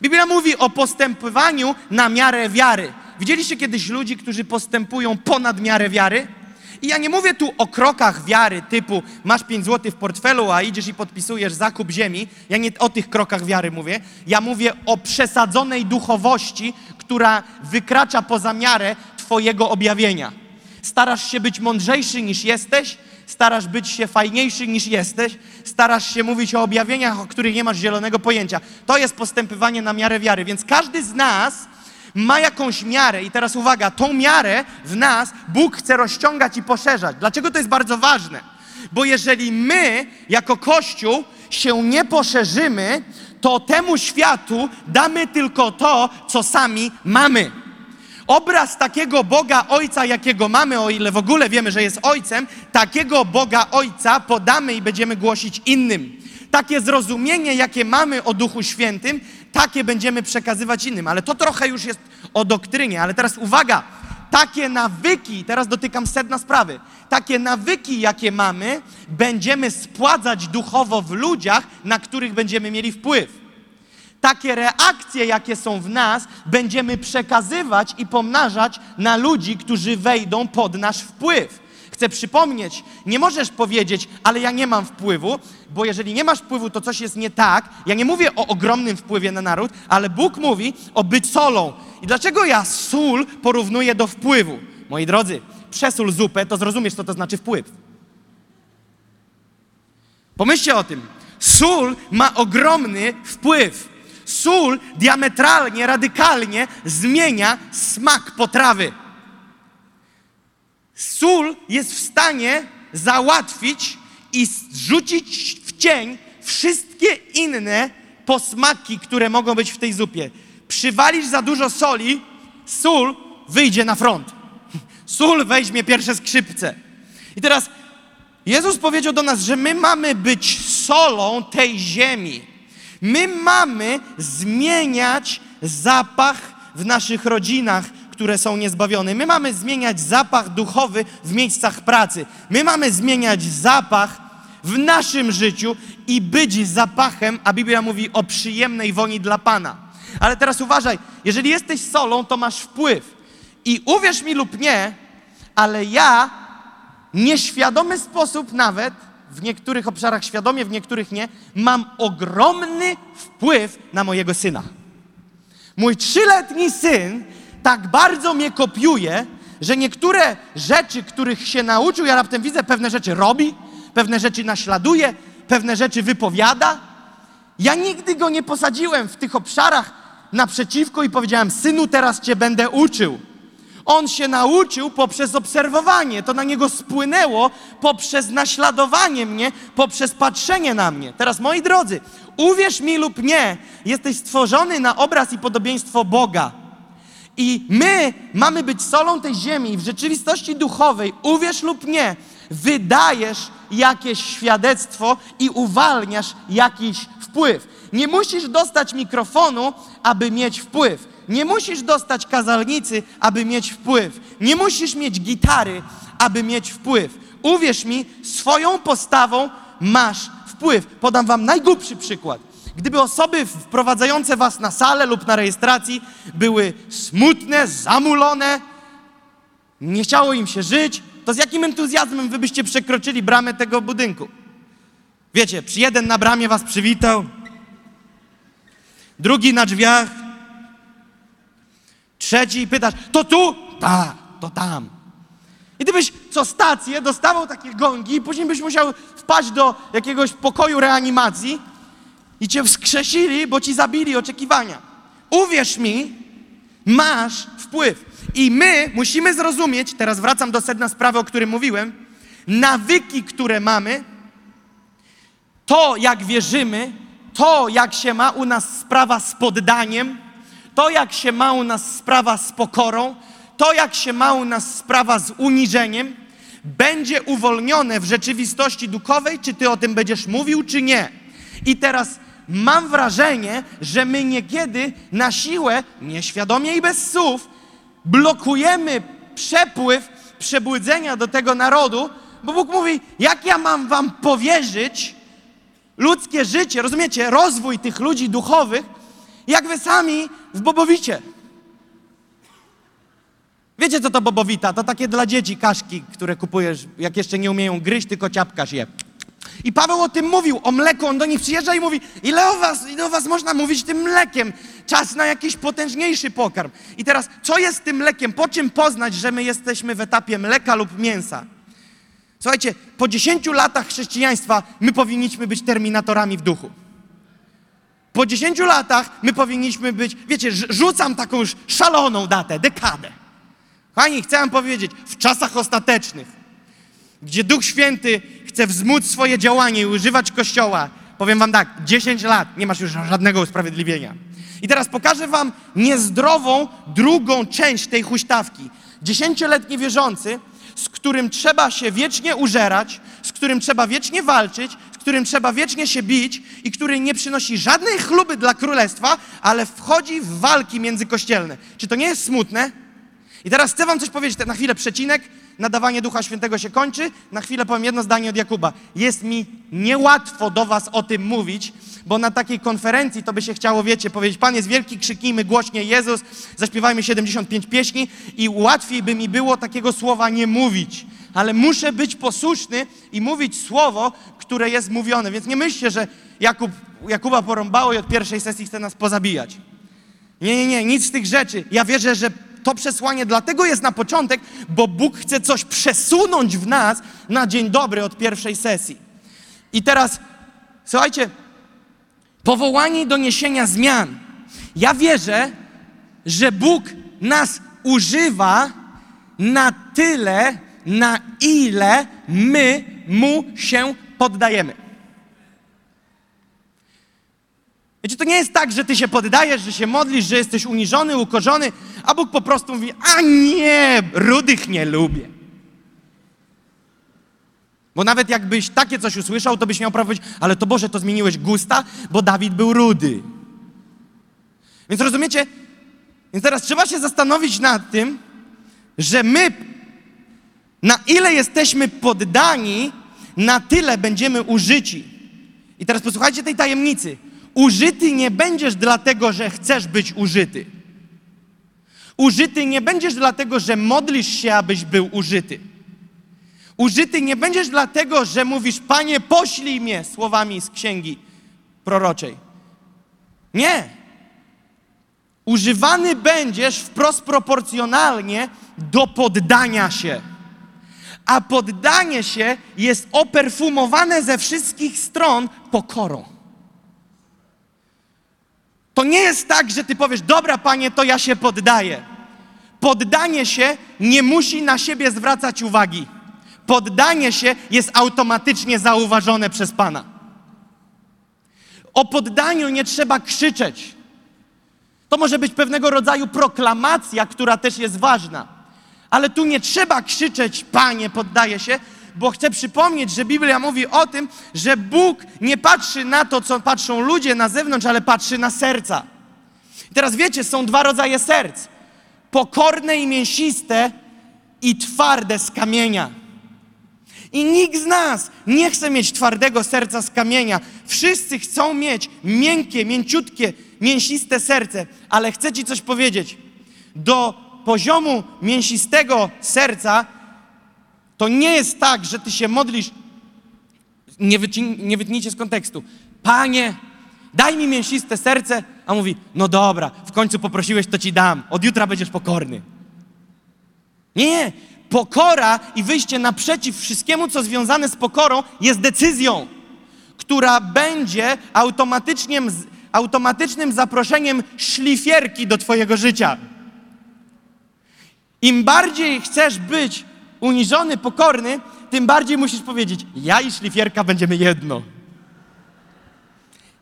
Biblia mówi o postępowaniu na miarę wiary. Widzieliście kiedyś ludzi, którzy postępują ponad miarę wiary? I ja nie mówię tu o krokach wiary typu masz 5 zł w portfelu, a idziesz i podpisujesz zakup ziemi. Ja nie o tych krokach wiary mówię. Ja mówię o przesadzonej duchowości, która wykracza poza miarę Twojego objawienia. Starasz się być mądrzejszy niż jesteś, starasz być się fajniejszy niż jesteś, starasz się mówić o objawieniach, o których nie masz zielonego pojęcia. To jest postępowanie na miarę wiary. Więc każdy z nas ma jakąś miarę i teraz uwaga, tą miarę w nas Bóg chce rozciągać i poszerzać. Dlaczego to jest bardzo ważne? Bo jeżeli my jako Kościół się nie poszerzymy, to temu światu damy tylko to, co sami mamy. Obraz takiego Boga Ojca, jakiego mamy, o ile w ogóle wiemy, że jest Ojcem, takiego Boga Ojca podamy i będziemy głosić innym. Takie zrozumienie, jakie mamy o Duchu Świętym, takie będziemy przekazywać innym. Ale to trochę już jest o doktrynie. Ale teraz uwaga, takie nawyki, teraz dotykam sedna sprawy, takie nawyki, jakie mamy, będziemy spładzać duchowo w ludziach, na których będziemy mieli wpływ. Takie reakcje, jakie są w nas, będziemy przekazywać i pomnażać na ludzi, którzy wejdą pod nasz wpływ. Chcę przypomnieć, nie możesz powiedzieć, ale ja nie mam wpływu, bo jeżeli nie masz wpływu, to coś jest nie tak. Ja nie mówię o ogromnym wpływie na naród, ale Bóg mówi o być solą. I dlaczego ja sól porównuję do wpływu? Moi drodzy, przesól zupę, to zrozumiesz, co to znaczy wpływ. Pomyślcie o tym. Sól ma ogromny wpływ. Sól diametralnie, radykalnie zmienia smak potrawy. Sól jest w stanie załatwić i zrzucić w cień wszystkie inne posmaki, które mogą być w tej zupie. Przywalisz za dużo soli, sól wyjdzie na front. [laughs] Sól weźmie pierwsze skrzypce. I teraz Jezus powiedział do nas, że my mamy być solą tej ziemi. My mamy zmieniać zapach w naszych rodzinach, które są niezbawione. My mamy zmieniać zapach duchowy w miejscach pracy. My mamy zmieniać zapach w naszym życiu i być zapachem, a Biblia mówi o przyjemnej woni dla Pana. Ale teraz uważaj, jeżeli jesteś solą, to masz wpływ. I uwierz mi lub nie, ale ja nieświadomy sposób nawet w niektórych obszarach świadomie, w niektórych nie, mam ogromny wpływ na mojego syna. Mój trzyletni syn tak bardzo mnie kopiuje, że niektóre rzeczy, których się nauczył, ja raptem widzę, pewne rzeczy robi, pewne rzeczy naśladuje, pewne rzeczy wypowiada. Ja nigdy go nie posadziłem w tych obszarach naprzeciwko i powiedziałem: Synu, teraz cię będę uczył. On się nauczył poprzez obserwowanie, to na niego spłynęło poprzez naśladowanie mnie, poprzez patrzenie na mnie. Teraz, moi drodzy, uwierz mi lub nie, jesteś stworzony na obraz i podobieństwo Boga. I my mamy być solą tej ziemi. W rzeczywistości duchowej, uwierz lub nie, wydajesz jakieś świadectwo i uwalniasz jakiś wpływ. Nie musisz dostać mikrofonu, aby mieć wpływ. Nie musisz dostać kazalnicy, aby mieć wpływ. Nie musisz mieć gitary, aby mieć wpływ. Uwierz mi, swoją postawą masz wpływ. Podam wam najgłupszy przykład. Gdyby osoby wprowadzające was na salę lub na rejestracji były smutne, zamulone, nie chciało im się żyć, to z jakim entuzjazmem wy byście przekroczyli bramę tego budynku? Wiecie, przy jeden na bramie was przywitał, drugi na drzwiach, trzeci pytasz, to tu? Tak, to tam. I ty byś co stację dostawał takie gongi i później byś musiał wpaść do jakiegoś pokoju reanimacji i cię wskrzesili, bo ci zabili oczekiwania. Uwierz mi, masz wpływ. I my musimy zrozumieć, teraz wracam do sedna sprawy, o którym mówiłem, nawyki, które mamy, to jak wierzymy, to jak się ma u nas sprawa z poddaniem, to jak się ma u nas sprawa z pokorą, to jak się ma u nas sprawa z uniżeniem, będzie uwolnione w rzeczywistości duchowej, czy ty o tym będziesz mówił, czy nie. I teraz mam wrażenie, że my niekiedy na siłę, nieświadomie i bez słów, blokujemy przepływ przebudzenia do tego narodu, bo Bóg mówi, jak ja mam wam powierzyć ludzkie życie, rozumiecie, rozwój tych ludzi duchowych, jak wy sami w Bobowicie. Wiecie, co to bobowita? To takie dla dzieci kaszki, które kupujesz, jak jeszcze nie umieją gryźć, tylko ciapkasz je. I Paweł o tym mówił, o mleku. On do nich przyjeżdża i mówi, ile o was, ile o was można mówić tym mlekiem? Czas na jakiś potężniejszy pokarm. I teraz, co jest tym mlekiem? Po czym poznać, że my jesteśmy w etapie mleka lub mięsa? Słuchajcie, po 10 latach chrześcijaństwa my powinniśmy być terminatorami w duchu. Po 10 latach my powinniśmy być, wiecie, rz- rzucam taką już szaloną datę, dekadę. Kochani, chcę wam powiedzieć, w czasach ostatecznych, gdzie Duch Święty chce wzmóc swoje działanie i używać Kościoła, powiem wam tak, 10 lat, nie masz już żadnego usprawiedliwienia. I teraz pokażę wam niezdrową drugą część tej huśtawki. Dziesięcioletni wierzący, z którym trzeba się wiecznie użerać, z którym trzeba wiecznie walczyć, z którym trzeba wiecznie się bić i który nie przynosi żadnej chluby dla królestwa, ale wchodzi w walki międzykościelne. Czy to nie jest smutne? I teraz chcę wam coś powiedzieć, na chwilę przecinek, nadawanie Ducha Świętego się kończy, na chwilę powiem jedno zdanie od Jakuba. Jest mi niełatwo do was o tym mówić, bo na takiej konferencji to by się chciało, wiecie, powiedzieć, Pan jest wielki, krzyknijmy głośnie Jezus, zaśpiewajmy 75 pieśni i łatwiej by mi było takiego słowa nie mówić. Ale muszę być posłuszny i mówić słowo, które jest mówione. Więc nie myślcie, że Jakub, Jakuba porąbało i od pierwszej sesji chce nas pozabijać. Nie, nie, nie, nic z tych rzeczy. Ja wierzę, że to przesłanie dlatego jest na początek, bo Bóg chce coś przesunąć w nas na dzień dobry od pierwszej sesji. I teraz, słuchajcie, powołanie do niesienia zmian. Ja wierzę, że Bóg nas używa na tyle, na ile my Mu się poddajemy. Wiecie, to nie jest tak, że ty się poddajesz, że się modlisz, że jesteś uniżony, ukorzony, a Bóg po prostu mówi, a nie, rudych nie lubię. Bo nawet jakbyś takie coś usłyszał, to byś miał prawo powiedzieć, ale to Boże, to zmieniłeś gusta, bo Dawid był rudy. Więc rozumiecie? Więc teraz trzeba się zastanowić nad tym, że my, na ile jesteśmy poddani, na tyle będziemy użyci. I teraz posłuchajcie tej tajemnicy. Użyty nie będziesz dlatego, że chcesz być użyty. Użyty nie będziesz dlatego, że modlisz się, abyś był użyty. Użyty nie będziesz dlatego, że mówisz, Panie, poślij mnie słowami z księgi proroczej. Nie. Używany będziesz wprost proporcjonalnie do poddania się. A poddanie się jest operfumowane ze wszystkich stron pokorą. To nie jest tak, że ty powiesz, dobra panie, to ja się poddaję. Poddanie się nie musi na siebie zwracać uwagi. Poddanie się jest automatycznie zauważone przez Pana. O poddaniu nie trzeba krzyczeć. To może być pewnego rodzaju proklamacja, która też jest ważna. Ale tu nie trzeba krzyczeć, Panie, poddaję się, bo chcę przypomnieć, że Biblia mówi o tym, że Bóg nie patrzy na to, co patrzą ludzie na zewnątrz, ale patrzy na serca. I teraz wiecie, są dwa rodzaje serc: pokorne i mięsiste, i twarde z kamienia. I nikt z nas nie chce mieć twardego serca z kamienia. Wszyscy chcą mieć miękkie, mięciutkie, mięsiste serce, ale chcę Ci coś powiedzieć. Do poziomu mięsistego serca to nie jest tak, że Ty się modlisz, nie, wycin, nie wytnijcie z kontekstu. Panie, daj mi mięsiste serce, a mówi, no dobra, w końcu poprosiłeś, to Ci dam. Od jutra będziesz pokorny. Nie, pokora i wyjście naprzeciw wszystkiemu, co związane z pokorą, jest decyzją, która będzie automatycznym, automatycznym zaproszeniem szlifierki do Twojego życia. Im bardziej chcesz być uniżony, pokorny, tym bardziej musisz powiedzieć: Ja i szlifierka będziemy jedno.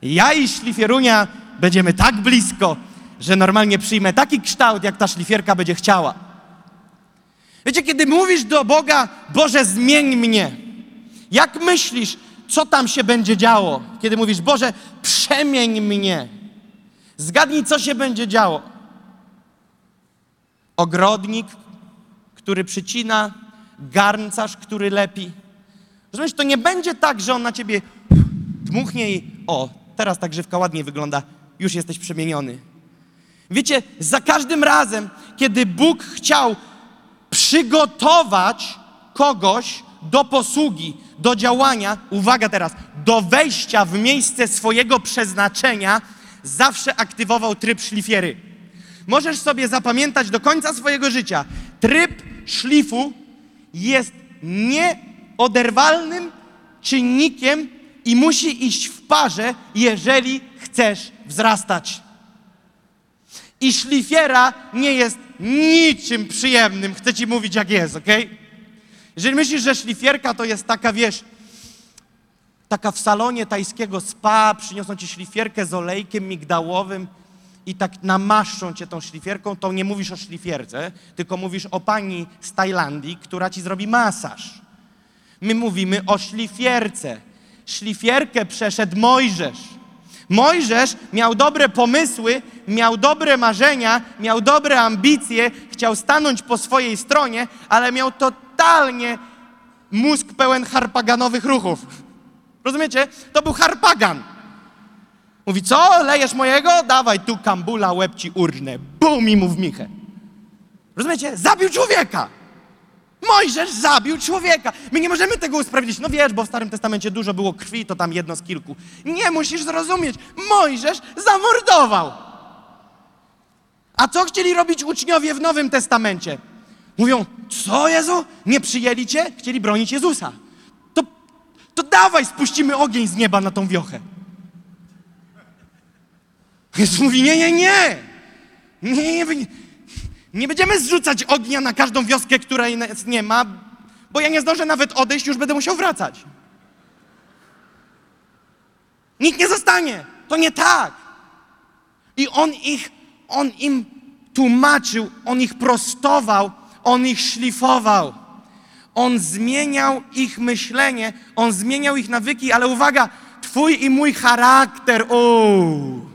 Ja i szlifierunia będziemy tak blisko, że normalnie przyjmę taki kształt, jak ta szlifierka będzie chciała. Wiecie, kiedy mówisz do Boga, Boże, zmień mnie, jak myślisz, co tam się będzie działo? Kiedy mówisz, Boże, przemień mnie, zgadnij, co się będzie działo. Ogrodnik, który przycina, garncarz, który lepi. Rozumiesz, to nie będzie tak, że on na ciebie dmuchnie i o, teraz ta grzywka ładniej wygląda, już jesteś przemieniony. Wiecie, za każdym razem, kiedy Bóg chciał przygotować kogoś do posługi, do działania, uwaga teraz, do wejścia w miejsce swojego przeznaczenia, zawsze aktywował tryb szlifiery. Możesz sobie zapamiętać do końca swojego życia, tryb szlifu jest nieoderwalnym czynnikiem i musi iść w parze, jeżeli chcesz wzrastać. I szlifiera nie jest niczym przyjemnym. Chcę ci mówić, jak jest, ok? Jeżeli myślisz, że szlifierka to jest taka, wiesz, taka w salonie tajskiego spa, przyniosą ci szlifierkę z olejkiem migdałowym i tak namaszczą cię tą szlifierką, to nie mówisz o szlifierce, tylko mówisz o pani z Tajlandii, która ci zrobi masaż. My mówimy o szlifierce. Szlifierkę przeszedł Mojżesz. Mojżesz miał dobre pomysły, miał dobre marzenia, miał dobre ambicje, chciał stanąć po swojej stronie, ale miał totalnie mózg pełen harpaganowych ruchów. Rozumiecie? To był harpagan. Mówi, co? Lejesz mojego? Dawaj tu kambula, łeb ci urżnę. Bum i mu w michę. Rozumiecie? Zabił człowieka. Mojżesz zabił człowieka. My nie możemy tego usprawiedliwić. No wiesz, bo w Starym Testamencie dużo było krwi, to tam jedno z kilku. Nie musisz zrozumieć. Mojżesz zamordował. A co chcieli robić uczniowie w Nowym Testamencie? Mówią, co Jezu? Nie przyjęli cię? Chcieli bronić Jezusa. To, to dawaj, spuścimy ogień z nieba na tą wiochę. Jezus mówi, nie, nie, nie. Nie, nie, nie. Będziemy zrzucać ognia na każdą wioskę, której nie ma, bo ja nie zdążę nawet odejść, już będę musiał wracać. Nikt nie zostanie. To nie tak. I on ich, on im tłumaczył, on ich prostował, on ich szlifował. On zmieniał ich myślenie, on zmieniał ich nawyki, ale uwaga, twój i mój charakter. Uuu.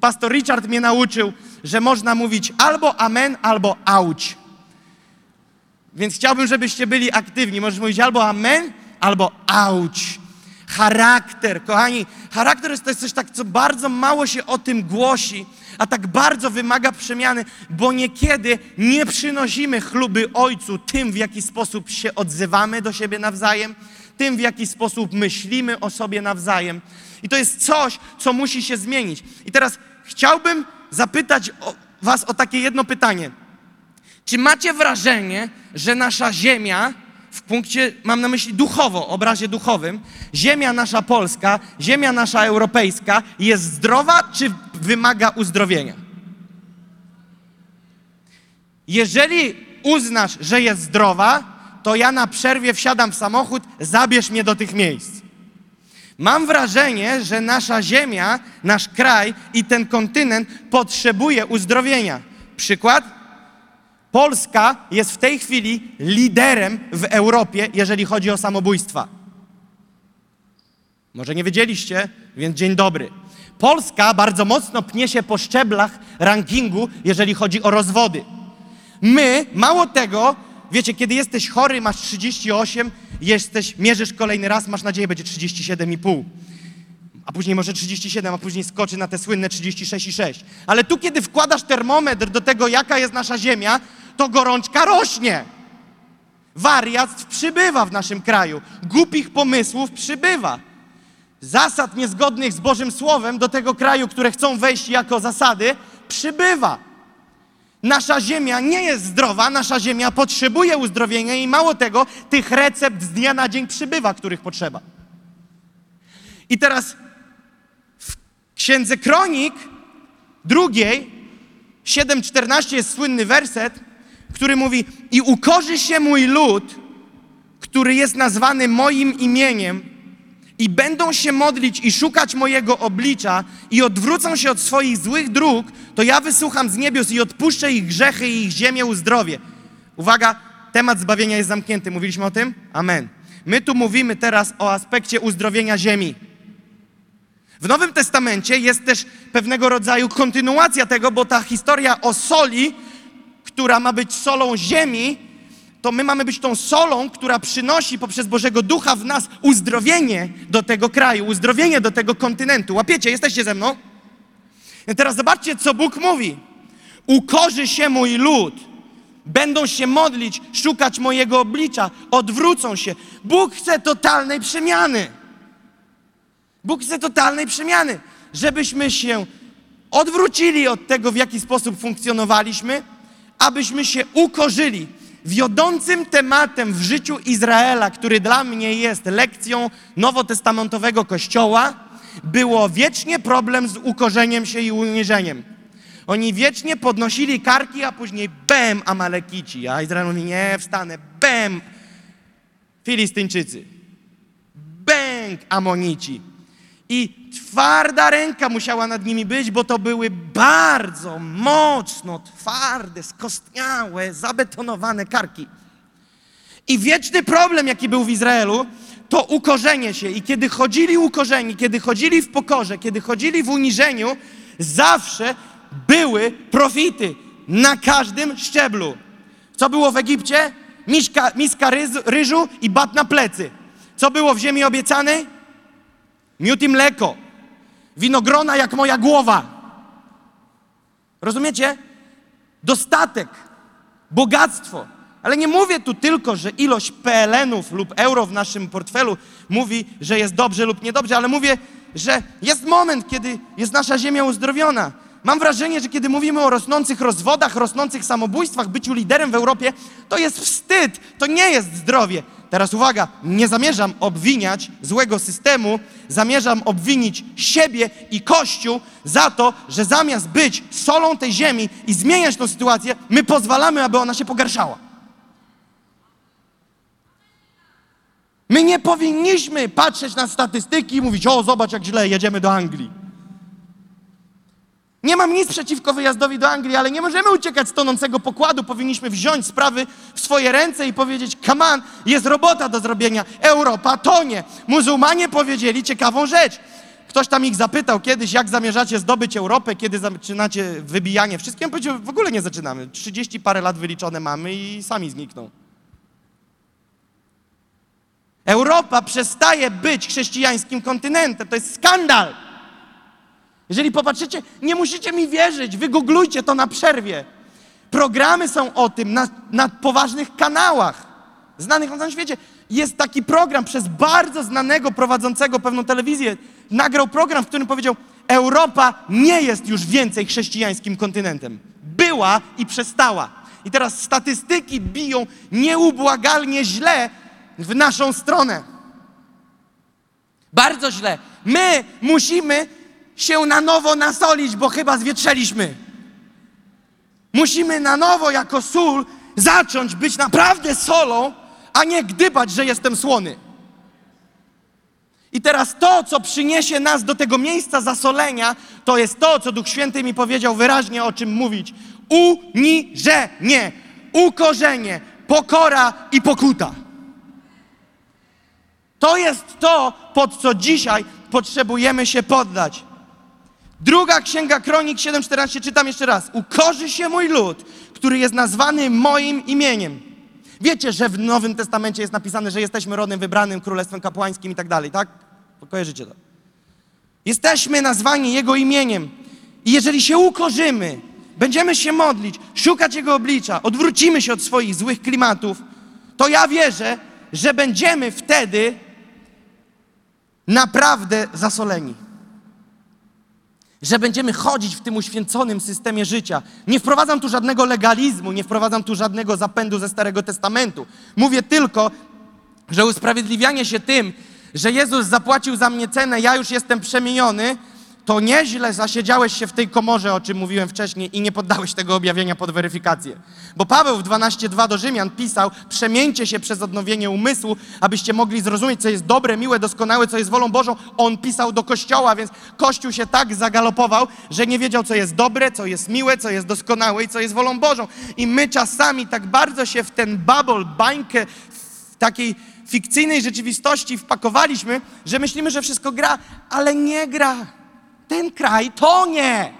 Pastor Richard mnie nauczył, że można mówić albo amen, albo auć. Więc chciałbym, żebyście byli aktywni. Możesz mówić albo amen, albo auć. charakter. Kochani, charakter jest to jest coś tak, co bardzo mało się o tym głosi, a tak bardzo wymaga przemiany, bo niekiedy nie przynosimy chluby Ojcu tym, w jaki sposób się odzywamy do siebie nawzajem, tym, w jaki sposób myślimy o sobie nawzajem. I to jest coś, co musi się zmienić. I teraz chciałbym zapytać o, Was o takie jedno pytanie. Czy macie wrażenie, że nasza ziemia, w punkcie, mam na myśli duchowo, obrazie duchowym, ziemia nasza polska, ziemia nasza europejska jest zdrowa, czy wymaga uzdrowienia? Jeżeli uznasz, że jest zdrowa, to ja na przerwie wsiadam w samochód, zabierz mnie do tych miejsc. Mam wrażenie, że nasza ziemia, nasz kraj i ten kontynent potrzebuje uzdrowienia. Przykład? Polska jest w tej chwili liderem w Europie, jeżeli chodzi o samobójstwa. Może nie wiedzieliście, więc dzień dobry. Polska bardzo mocno pnie się po szczeblach rankingu, jeżeli chodzi o rozwody. My, mało tego, wiecie, kiedy jesteś chory, masz 38, jesteś, mierzysz kolejny raz, masz nadzieję, będzie 37,5. A później może 37, a później skoczy na te słynne 36,6. Ale tu, kiedy wkładasz termometr do tego, jaka jest nasza ziemia, to gorączka rośnie. Wariat przybywa w naszym kraju. Głupich pomysłów przybywa. Zasad niezgodnych z Bożym Słowem do tego kraju, które chcą wejść jako zasady, przybywa. Nasza ziemia nie jest zdrowa, nasza ziemia potrzebuje uzdrowienia i mało tego, tych recept z dnia na dzień przybywa, których potrzeba. I teraz w Księdze Kronik drugiej, 7,14 jest słynny werset, który mówi i ukorzy się mój lud, który jest nazwany moim imieniem i będą się modlić i szukać mojego oblicza i odwrócą się od swoich złych dróg, to ja wysłucham z niebios i odpuszczę ich grzechy i ich ziemię uzdrowię. Uwaga, temat zbawienia jest zamknięty. Mówiliśmy o tym? Amen. My tu mówimy teraz o aspekcie uzdrowienia ziemi. W Nowym Testamencie jest też pewnego rodzaju kontynuacja tego, bo ta historia o soli, która ma być solą ziemi, to my mamy być tą solą, która przynosi poprzez Bożego Ducha w nas uzdrowienie do tego kraju, uzdrowienie do tego kontynentu. Łapiecie? Jesteście ze mną? I teraz zobaczcie, co Bóg mówi. Ukorzy się mój lud, będą się modlić, szukać mojego oblicza, odwrócą się. Bóg chce totalnej przemiany. Bóg chce totalnej przemiany, żebyśmy się odwrócili od tego, w jaki sposób funkcjonowaliśmy, abyśmy się ukorzyli. Wiodącym tematem w życiu Izraela, który dla mnie jest lekcją nowotestamentowego Kościoła, było wiecznie problem z ukorzeniem się i uniżeniem. Oni wiecznie podnosili karki, a później bem Amalekici. A Izrael mówi, nie, wstanę, bem Filistyńczycy, bęk Amonici. I twarda ręka musiała nad nimi być, bo to były bardzo mocno twarde, skostniałe, zabetonowane karki. I wieczny problem, jaki był w Izraelu, to ukorzenie się. I kiedy chodzili ukorzeni, kiedy chodzili w pokorze, kiedy chodzili w uniżeniu, zawsze były profity na każdym szczeblu. Co było w Egipcie? Miska, miska ryzu, ryżu i bat na plecy. Co było w ziemi obiecanej? Miód i mleko. Winogrona jak moja głowa. Rozumiecie? Dostatek, bogactwo. Ale nie mówię tu tylko, że ilość PLN-ów lub euro w naszym portfelu mówi, że jest dobrze lub niedobrze, ale mówię, że jest moment, kiedy jest nasza ziemia uzdrowiona. Mam wrażenie, że kiedy mówimy o rosnących rozwodach, rosnących samobójstwach, byciu liderem w Europie, to jest wstyd, to nie jest zdrowie. Teraz uwaga, nie zamierzam obwiniać złego systemu, zamierzam obwinić siebie i Kościół za to, że zamiast być solą tej ziemi i zmieniać tą sytuację, my pozwalamy, aby ona się pogarszała. My nie powinniśmy patrzeć na statystyki i mówić, o zobacz jak źle, jedziemy do Anglii. Nie mam nic przeciwko wyjazdowi do Anglii, ale nie możemy uciekać z tonącego pokładu. Powinniśmy wziąć sprawy w swoje ręce i powiedzieć: Come on, jest robota do zrobienia. Europa tonie. Muzułmanie powiedzieli ciekawą rzecz. Ktoś tam ich zapytał kiedyś, jak zamierzacie zdobyć Europę, kiedy zaczynacie wybijanie wszystkim. Powiedział: W ogóle nie zaczynamy. 30 parę lat wyliczone mamy i sami znikną. Europa przestaje być chrześcijańskim kontynentem. To jest skandal. Jeżeli popatrzycie, nie musicie mi wierzyć, wygooglujcie to na przerwie. Programy są o tym na, na poważnych kanałach, znanych na całym świecie. Jest taki program przez bardzo znanego prowadzącego pewną telewizję. Nagrał program, w którym powiedział: Europa nie jest już więcej chrześcijańskim kontynentem. Była i przestała. I teraz statystyki biją nieubłagalnie źle w naszą stronę. Bardzo źle. My musimy się na nowo nasolić, bo chyba zwietrzeliśmy. Musimy na nowo jako sól zacząć być naprawdę solą, a nie gdybać, że jestem słony. I teraz to, co przyniesie nas do tego miejsca zasolenia, to jest to, co Duch Święty mi powiedział wyraźnie o czym mówić. Uniżenie, ukorzenie, pokora i pokuta. To jest to, pod co dzisiaj potrzebujemy się poddać. Druga księga Kronik 7:14 czytam jeszcze raz. Ukorzy się mój lud, który jest nazwany moim imieniem. Wiecie, że w Nowym Testamencie jest napisane, że jesteśmy rodem wybranym, królestwem kapłańskim i tak dalej, tak? Kojarzycie to. Jesteśmy nazwani Jego imieniem. I jeżeli się ukorzymy, będziemy się modlić, szukać Jego oblicza, odwrócimy się od swoich złych klimatów, to ja wierzę, że będziemy wtedy naprawdę zasoleni. Że będziemy chodzić w tym uświęconym systemie życia. Nie wprowadzam tu żadnego legalizmu, nie wprowadzam tu żadnego zapędu ze Starego Testamentu. Mówię tylko, że usprawiedliwianie się tym, że Jezus zapłacił za mnie cenę, ja już jestem przemieniony, to nieźle zasiedziałeś się w tej komorze, o czym mówiłem wcześniej, i nie poddałeś tego objawienia pod weryfikację. Bo Paweł w 12:2 do Rzymian pisał: Przemieńcie się przez odnowienie umysłu, abyście mogli zrozumieć, co jest dobre, miłe, doskonałe, co jest wolą Bożą. On pisał do kościoła, więc kościół się tak zagalopował, że nie wiedział, co jest dobre, co jest miłe, co jest doskonałe i co jest wolą Bożą. I my czasami tak bardzo się w ten bubble, bańkę, takiej fikcyjnej rzeczywistości wpakowaliśmy, że myślimy, że wszystko gra, ale nie gra. Ten kraj to nie.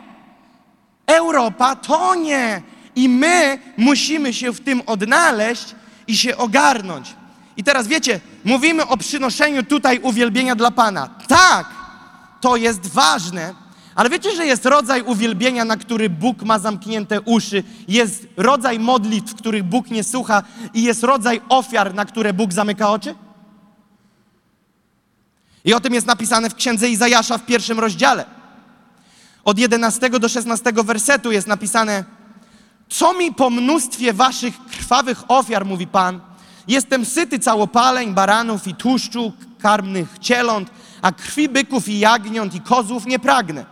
Europa to nie. I my musimy się w tym odnaleźć i się ogarnąć. I teraz wiecie, mówimy o przynoszeniu tutaj uwielbienia dla Pana. Tak, to jest ważne, ale wiecie, że jest rodzaj uwielbienia, na który Bóg ma zamknięte uszy, jest rodzaj modlitw, których Bóg nie słucha, i jest rodzaj ofiar, na które Bóg zamyka oczy? I o tym jest napisane w księdze Izajasza w pierwszym rozdziale. Od 11 do 16 wersetu jest napisane: Co mi po mnóstwie waszych krwawych ofiar, mówi Pan, jestem syty całopaleń, baranów i tłuszczu, karmnych cieląt, a krwi byków i jagniąt i kozłów nie pragnę.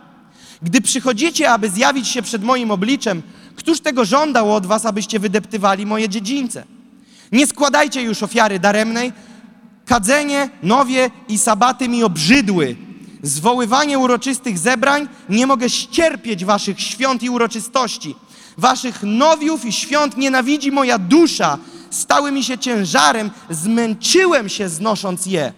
Gdy przychodzicie, aby zjawić się przed moim obliczem, któż tego żądał od was, abyście wydeptywali moje dziedzińce? Nie składajcie już ofiary daremnej, Kadzenie, nowie i sabaty mi obrzydły. Zwoływanie uroczystych zebrań, nie mogę ścierpieć waszych świąt i uroczystości. Waszych nowiów i świąt nienawidzi moja dusza. Stały mi się ciężarem, zmęczyłem się znosząc je.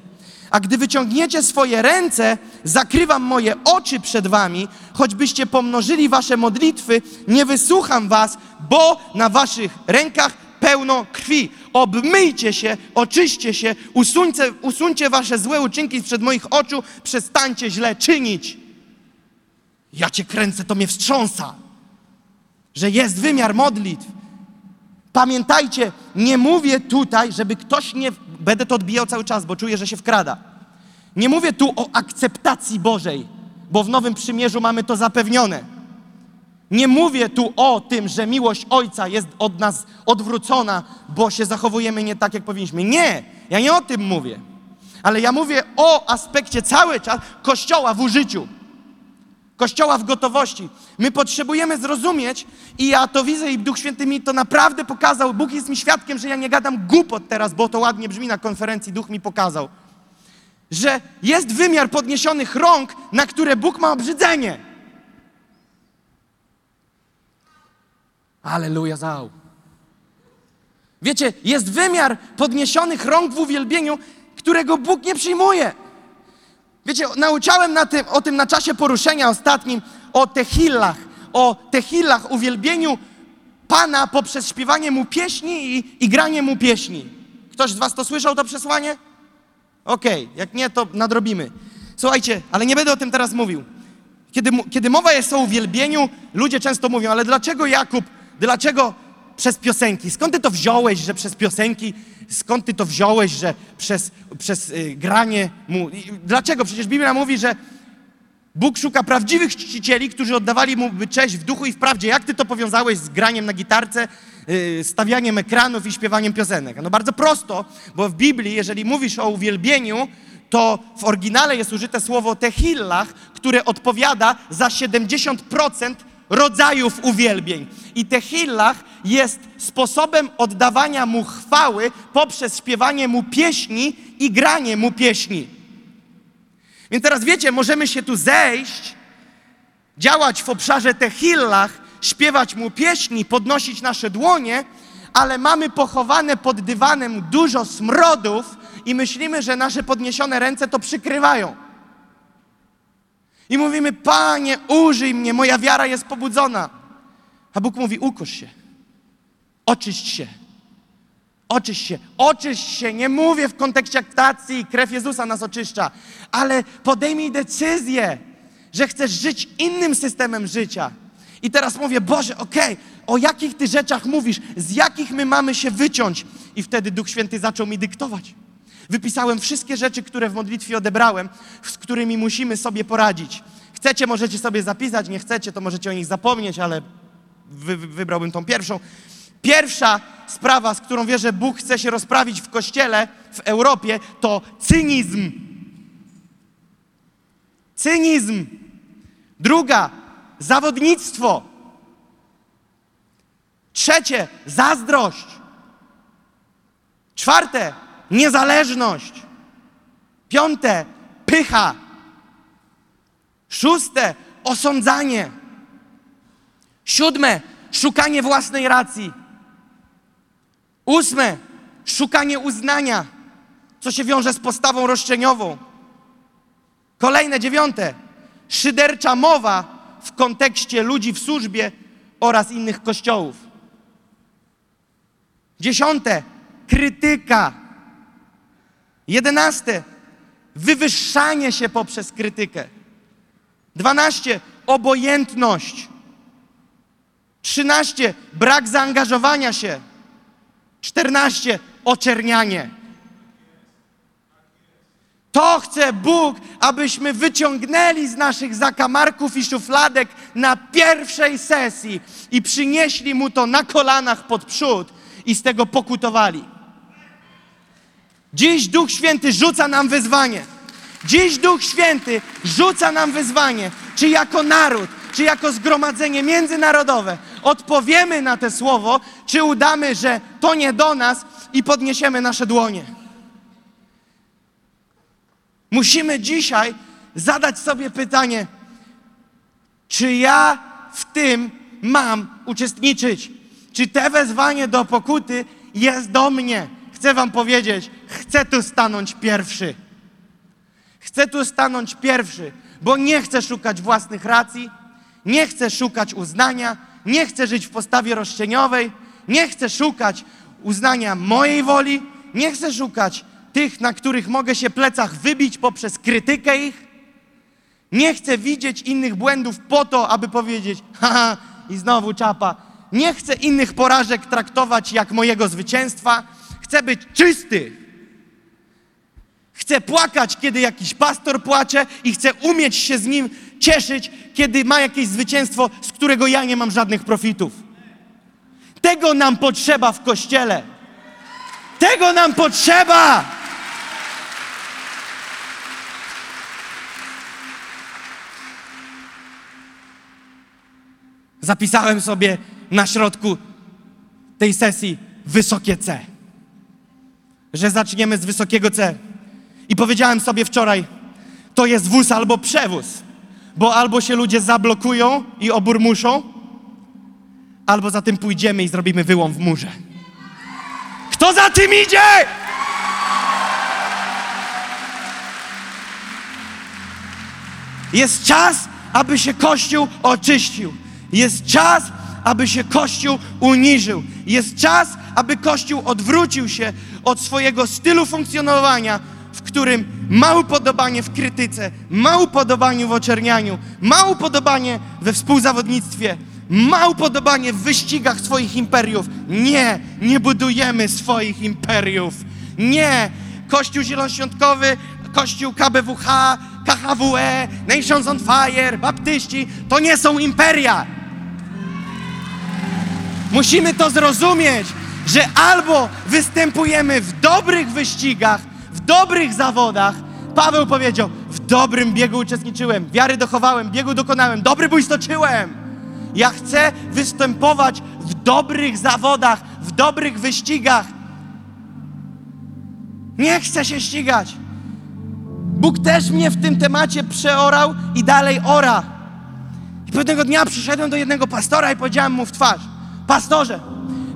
A gdy wyciągniecie swoje ręce, zakrywam moje oczy przed wami, choćbyście pomnożyli wasze modlitwy, nie wysłucham was, bo na waszych rękach pełno krwi. Obmyjcie się, oczyście się, usuńcie, usuńcie wasze złe uczynki sprzed moich oczu, przestańcie źle czynić. Ja cię kręcę, to mnie wstrząsa, że jest wymiar modlitw. Pamiętajcie, nie mówię tutaj, żeby ktoś nie. Będę to odbijał cały czas, bo czuję, że się wkrada. Nie mówię tu o akceptacji Bożej, bo w Nowym Przymierzu mamy to zapewnione. Nie mówię tu o tym, że miłość Ojca jest od nas odwrócona, bo się zachowujemy nie tak, jak powinniśmy. Nie, ja nie o tym mówię. Ale ja mówię o aspekcie cały czas Kościoła w użyciu. Kościoła w gotowości. My potrzebujemy zrozumieć i ja to widzę i Duch Święty mi to naprawdę pokazał. Bóg jest mi świadkiem, że ja nie gadam głupot teraz, bo to ładnie brzmi na konferencji. Duch mi pokazał, że jest wymiar podniesionych rąk, na które Bóg ma obrzydzenie. Aleluja, zał. Wiecie, jest wymiar podniesionych rąk w uwielbieniu, którego Bóg nie przyjmuje. Wiecie, nauczałem na tym, o tym na czasie poruszenia ostatnim, o tehillach, o tehillach, uwielbieniu Pana poprzez śpiewanie Mu pieśni i, i granie Mu pieśni. Ktoś z was to słyszał, to przesłanie? Okej, jak nie, to nadrobimy. Słuchajcie, ale nie będę o tym teraz mówił. Kiedy, kiedy mowa jest o uwielbieniu, ludzie często mówią, ale dlaczego Jakub, dlaczego przez piosenki? Skąd ty to wziąłeś, że przez piosenki? Skąd ty to wziąłeś, że przez, przez y, granie mu? Dlaczego? Przecież Biblia mówi, że Bóg szuka prawdziwych czcicieli, którzy oddawali mu cześć w duchu i w prawdzie. Jak ty to powiązałeś z graniem na gitarce, yy, stawianiem ekranów i śpiewaniem piosenek? No bardzo prosto, bo w Biblii, jeżeli mówisz o uwielbieniu, to w oryginale jest użyte słowo tehillah, które odpowiada za 70% rodzajów uwielbień. I tehillah jest sposobem oddawania mu chwały poprzez śpiewanie mu pieśni i granie mu pieśni. Więc teraz wiecie, możemy się tu zejść, działać w obszarze tehillach, śpiewać mu pieśni, podnosić nasze dłonie, ale mamy pochowane pod dywanem dużo smrodów i myślimy, że nasze podniesione ręce to przykrywają. I mówimy, Panie, użyj mnie, moja wiara jest pobudzona. A Bóg mówi, ukosz się, oczyść się. Oczyść się, oczyść się. Nie mówię w kontekście aktacji, krew Jezusa nas oczyszcza, ale podejmij decyzję, że chcesz żyć innym systemem życia. I teraz mówię, Boże, okej, o jakich Ty rzeczach mówisz, z jakich my mamy się wyciąć? I wtedy Duch Święty zaczął mi dyktować. Wypisałem wszystkie rzeczy, które w modlitwie odebrałem, z którymi musimy sobie poradzić. Chcecie, możecie sobie zapisać, nie chcecie, to możecie o nich zapomnieć, ale wy, wy- wybrałbym tą pierwszą. Pierwsza sprawa, z którą wierzę, Bóg chce się rozprawić w kościele w Europie, to cynizm. Cynizm. Druga, zawodnictwo. Trzecie, zazdrość. Czwarte, niezależność. Piąte, pycha. Szóste, osądzanie. Siódme, szukanie własnej racji. Ósme, szukanie uznania, co się wiąże z postawą roszczeniową. Kolejne dziewiąte, szydercza mowa w kontekście ludzi w służbie oraz innych kościołów. Dziesiąte, krytyka. Jedenaste, wywyższanie się poprzez krytykę. Dwanaście, obojętność. 13. Brak zaangażowania się. 14. Oczernianie. To chce Bóg, abyśmy wyciągnęli z naszych zakamarków i szufladek na pierwszej sesji i przynieśli Mu to na kolanach pod przód i z tego pokutowali. Dziś Duch Święty rzuca nam wyzwanie. Dziś Duch Święty rzuca nam wyzwanie, czy jako naród, czy jako zgromadzenie międzynarodowe odpowiemy na to słowo, czy udamy, że to nie do nas i podniesiemy nasze dłonie. Musimy dzisiaj zadać sobie pytanie, czy ja w tym mam uczestniczyć? Czy te wezwanie do pokuty jest do mnie? Chcę Wam powiedzieć, chcę tu stanąć pierwszy. Chcę tu stanąć pierwszy, bo nie chcę szukać własnych racji, nie chcę szukać uznania, nie chcę żyć w postawie roszczeniowej, nie chcę szukać uznania mojej woli, nie chcę szukać tych, na których mogę się plecach wybić poprzez krytykę ich. Nie chcę widzieć innych błędów po to, aby powiedzieć, haha, i znowu czapa. Nie chcę innych porażek traktować jak mojego zwycięstwa. Chcę być czysty. Chcę płakać, kiedy jakiś pastor płacze i chcę umieć się z nim cieszyć, kiedy ma jakieś zwycięstwo, z którego ja nie mam żadnych profitów. Tego nam potrzeba w kościele. Tego nam potrzeba. Zapisałem sobie na środku tej sesji wysokie C. Że zaczniemy z wysokiego C. I powiedziałem sobie wczoraj, to jest wóz albo przewóz, bo albo się ludzie zablokują i oburmuszą, albo za tym pójdziemy i zrobimy wyłom w murze. Kto za tym idzie? Jest czas, aby się Kościół oczyścił. Jest czas, aby się Kościół uniżył. Jest czas, aby Kościół odwrócił się od swojego stylu funkcjonowania w którym ma upodobanie w krytyce, ma upodobanie w oczernianiu, ma upodobanie we współzawodnictwie, ma upodobanie w wyścigach swoich imperiów. Nie, nie budujemy swoich imperiów. Nie, Kościół Zielonoświątkowy, Kościół KBWH, KHWE, Nations on Fire, Baptyści, to nie są imperia. Musimy to zrozumieć, że albo występujemy w dobrych wyścigach, dobrych zawodach. Paweł powiedział: W dobrym biegu uczestniczyłem, wiary dochowałem, biegu dokonałem, dobry bój stoczyłem. Ja chcę występować w dobrych zawodach, w dobrych wyścigach. Nie chcę się ścigać. Bóg też mnie w tym temacie przeorał i dalej ora. I pewnego dnia przyszedłem do jednego pastora i powiedziałem mu w twarz: Pastorze,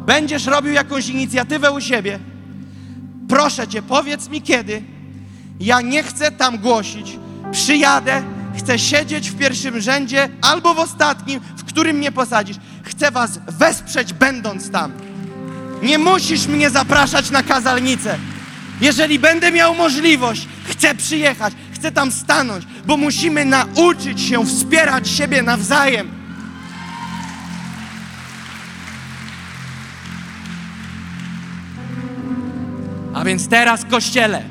będziesz robił jakąś inicjatywę u siebie. Proszę cię, powiedz mi kiedy. Ja nie chcę tam głosić. Przyjadę, chcę siedzieć w pierwszym rzędzie albo w ostatnim, w którym mnie posadzisz. Chcę was wesprzeć, będąc tam. Nie musisz mnie zapraszać na kazalnicę. Jeżeli będę miał możliwość, chcę przyjechać, chcę tam stanąć, bo musimy nauczyć się wspierać siebie nawzajem. A więc teraz, kościele,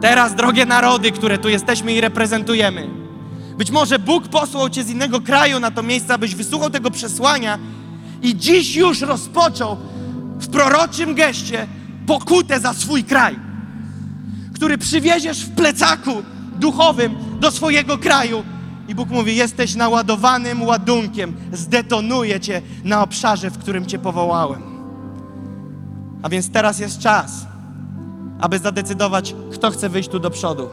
teraz, drogie narody, które tu jesteśmy i reprezentujemy, być może Bóg posłał Cię z innego kraju na to miejsce, abyś wysłuchał tego przesłania i dziś już rozpoczął w proroczym geście pokutę za swój kraj, który przywieziesz w plecaku duchowym do swojego kraju. I Bóg mówi: Jesteś naładowanym ładunkiem, zdetonuję Cię na obszarze, w którym Cię powołałem. A więc teraz jest czas, aby zadecydować, kto chce wyjść tu do przodu.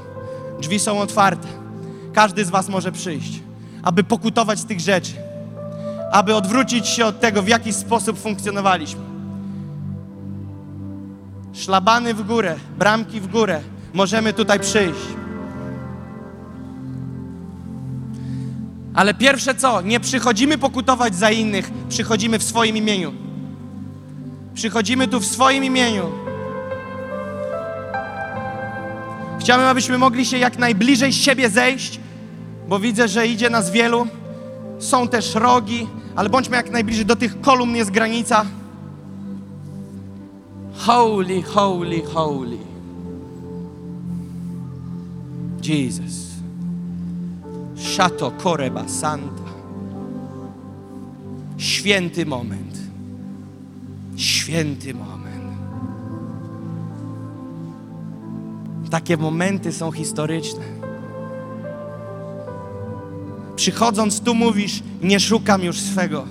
Drzwi są otwarte. Każdy z Was może przyjść, aby pokutować z tych rzeczy, aby odwrócić się od tego, w jaki sposób funkcjonowaliśmy. Szlabany w górę, bramki w górę. Możemy tutaj przyjść. Ale pierwsze co? Nie przychodzimy pokutować za innych, przychodzimy w swoim imieniu. Przychodzimy tu w swoim imieniu. Chciałbym, abyśmy mogli się jak najbliżej siebie zejść, bo widzę, że idzie nas wielu. Są też rogi, ale bądźmy jak najbliżej do tych kolumn jest granica. Holy, holy, holy. Jesus. Shato Koreba Santa. Święty moment. Święty moment. Takie momenty są historyczne. Przychodząc tu mówisz, nie szukam już swego.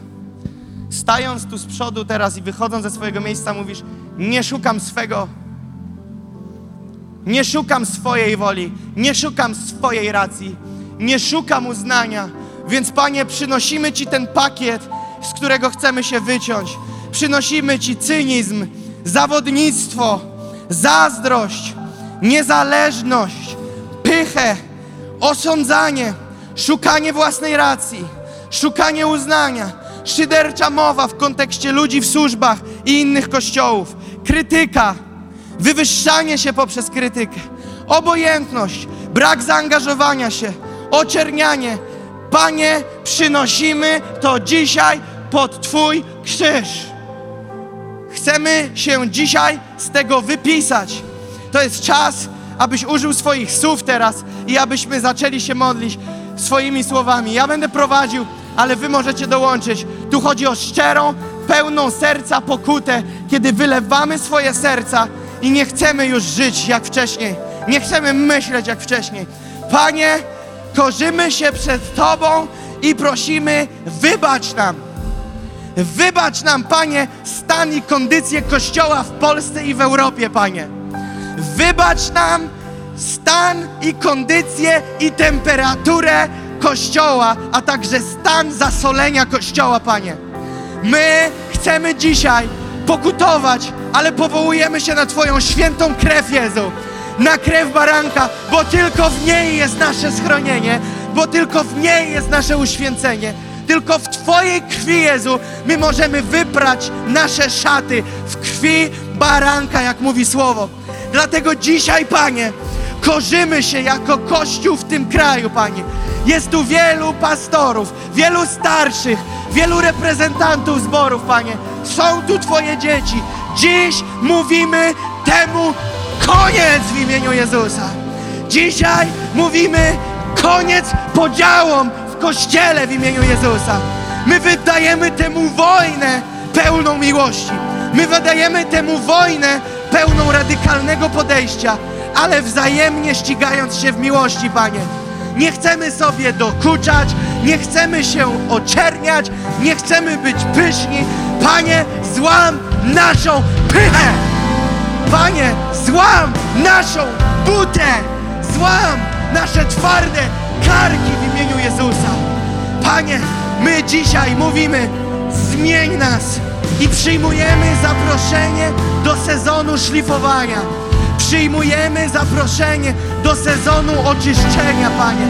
Stając tu z przodu teraz i wychodząc ze swojego miejsca mówisz, nie szukam swego. Nie szukam swojej woli, nie szukam swojej racji, nie szukam uznania. Więc Panie, przynosimy Ci ten pakiet, z którego chcemy się wyciąć. Przynosimy Ci cynizm, zawodnictwo, zazdrość, niezależność, pychę, osądzanie, szukanie własnej racji, szukanie uznania, szydercza mowa w kontekście ludzi w służbach i innych kościołów, krytyka, wywyższanie się poprzez krytykę, obojętność, brak zaangażowania się, oczernianie. Panie, przynosimy to dzisiaj pod Twój krzyż. Chcemy się dzisiaj z tego wypisać. To jest czas, abyś użył swoich słów teraz i abyśmy zaczęli się modlić swoimi słowami. Ja będę prowadził, ale wy możecie dołączyć. Tu chodzi o szczerą, pełną serca pokutę, kiedy wylewamy swoje serca i nie chcemy już żyć jak wcześniej. Nie chcemy myśleć jak wcześniej. Panie, korzymy się przed Tobą i prosimy, wybacz nam. Wybacz nam, Panie, stan i kondycję Kościoła w Polsce i w Europie, Panie. Wybacz nam stan i kondycję i temperaturę Kościoła, a także stan zasolenia Kościoła, Panie. My chcemy dzisiaj pokutować, ale powołujemy się na Twoją świętą krew, Jezu. Na krew baranka, bo tylko w niej jest nasze schronienie, bo tylko w niej jest nasze uświęcenie. Tylko w Twojej krwi, Jezu, my możemy wyprać nasze szaty w krwi baranka, jak mówi słowo. Dlatego dzisiaj, Panie, korzymy się jako Kościół w tym kraju, Panie. Jest tu wielu pastorów, wielu starszych, wielu reprezentantów zborów, Panie. Są tu Twoje dzieci. Dziś mówimy temu koniec w imieniu Jezusa. Dzisiaj mówimy koniec podziałom Kościele w imieniu Jezusa. My wydajemy temu wojnę pełną miłości. My wydajemy temu wojnę pełną radykalnego podejścia, ale wzajemnie ścigając się w miłości, Panie. Nie chcemy sobie dokuczać, nie chcemy się oczerniać, nie chcemy być pyszni. Panie, złam naszą pychę! Panie, złam naszą butę! Złam nasze twarde karki Jezusa! Panie, my dzisiaj mówimy, zmień nas i przyjmujemy zaproszenie do sezonu szlifowania. Przyjmujemy zaproszenie do sezonu oczyszczenia, Panie.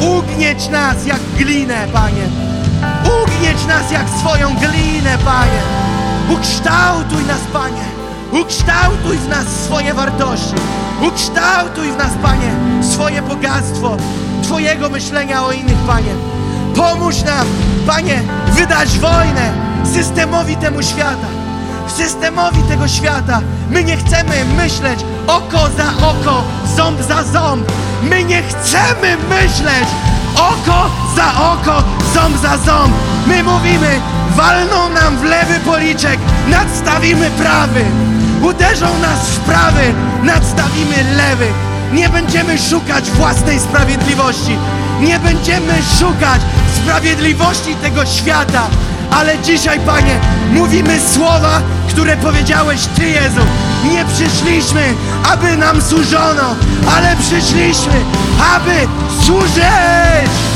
Ugnieć nas jak glinę, Panie. Ugnieć nas jak swoją glinę, Panie. Ukształtuj nas, Panie. Ukształtuj w nas swoje wartości. Ukształtuj w nas, Panie, swoje bogactwo Twojego myślenia o innych, Panie. Pomóż nam, Panie, wydać wojnę systemowi temu świata. Systemowi tego świata. My nie chcemy myśleć oko za oko, ząb za ząb. My nie chcemy myśleć oko za oko, ząb za ząb. My mówimy, walną nam w lewy policzek, nadstawimy prawy. Uderzą nas w prawy, nadstawimy lewy. Nie będziemy szukać własnej sprawiedliwości. Nie będziemy szukać sprawiedliwości tego świata. Ale dzisiaj, Panie, mówimy słowa, które powiedziałeś Ty, Jezu. Nie przyszliśmy, aby nam służono, ale przyszliśmy, aby służyć!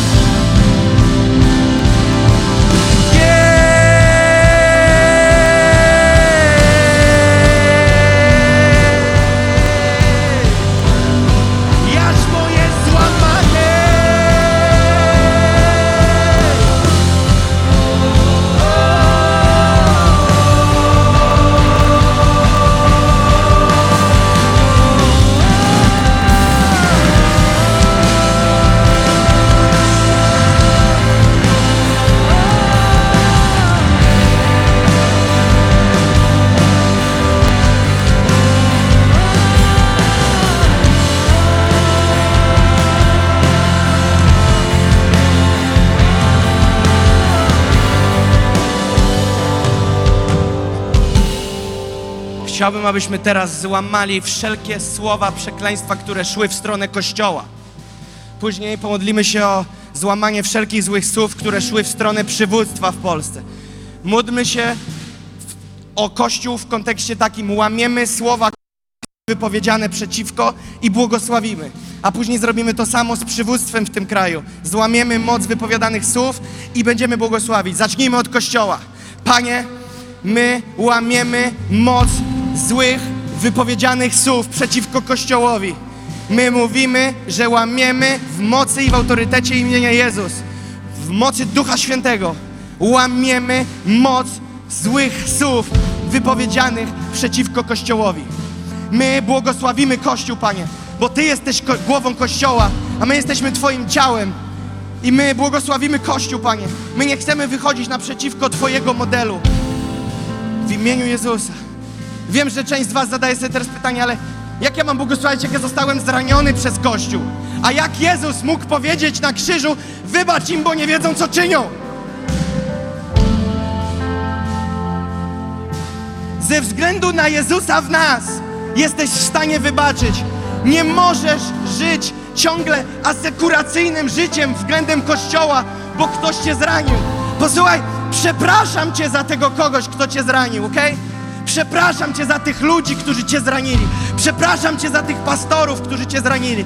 Chciałbym, abyśmy teraz złamali wszelkie słowa przekleństwa, które szły w stronę Kościoła. Później pomodlimy się o złamanie wszelkich złych słów, które szły w stronę przywództwa w Polsce. Módlmy się o Kościół w kontekście takim, łamiemy słowa wypowiedziane przeciwko i błogosławimy. A później zrobimy to samo z przywództwem w tym kraju. Złamiemy moc wypowiadanych słów i będziemy błogosławić. Zacznijmy od Kościoła. Panie, my łamiemy moc złych wypowiedzianych słów przeciwko Kościołowi. My mówimy, że łamiemy w mocy i w autorytecie imienia Jezus, w mocy Ducha Świętego. Łamiemy moc złych słów wypowiedzianych przeciwko Kościołowi. My błogosławimy Kościół, Panie, bo Ty jesteś ko- głową Kościoła, a my jesteśmy Twoim ciałem. I my błogosławimy Kościół, Panie. My nie chcemy wychodzić naprzeciwko Twojego modelu. W imieniu Jezusa. Wiem, że część z Was zadaje sobie teraz pytanie, ale jak ja mam błogosławić, jak ja zostałem zraniony przez Kościół? A jak Jezus mógł powiedzieć na krzyżu, wybacz im, bo nie wiedzą, co czynią? Ze względu na Jezusa w nas jesteś w stanie wybaczyć. Nie możesz żyć ciągle asekuracyjnym życiem względem Kościoła, bo ktoś cię zranił. Posłuchaj, przepraszam cię za tego kogoś, kto cię zranił, okej? Przepraszam cię za tych ludzi, którzy cię zranili. Przepraszam cię za tych pastorów, którzy cię zranili.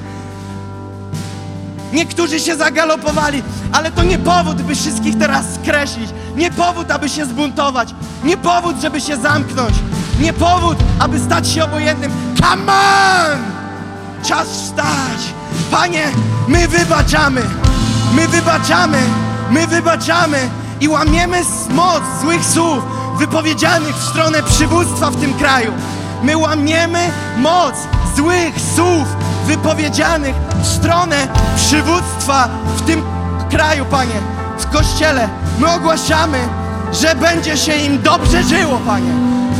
Niektórzy się zagalopowali, ale to nie powód, by wszystkich teraz skreślić. Nie powód, aby się zbuntować. Nie powód, żeby się zamknąć. Nie powód, aby stać się obojętnym. Come on! Czas wstać. Panie, my wybaczamy. My wybaczamy. My wybaczamy i łamiemy moc złych słów wypowiedzianych w stronę przywództwa w tym kraju. My łamiemy moc złych słów wypowiedzianych w stronę przywództwa w tym kraju, Panie, w Kościele. My ogłaszamy, że będzie się im dobrze żyło, Panie.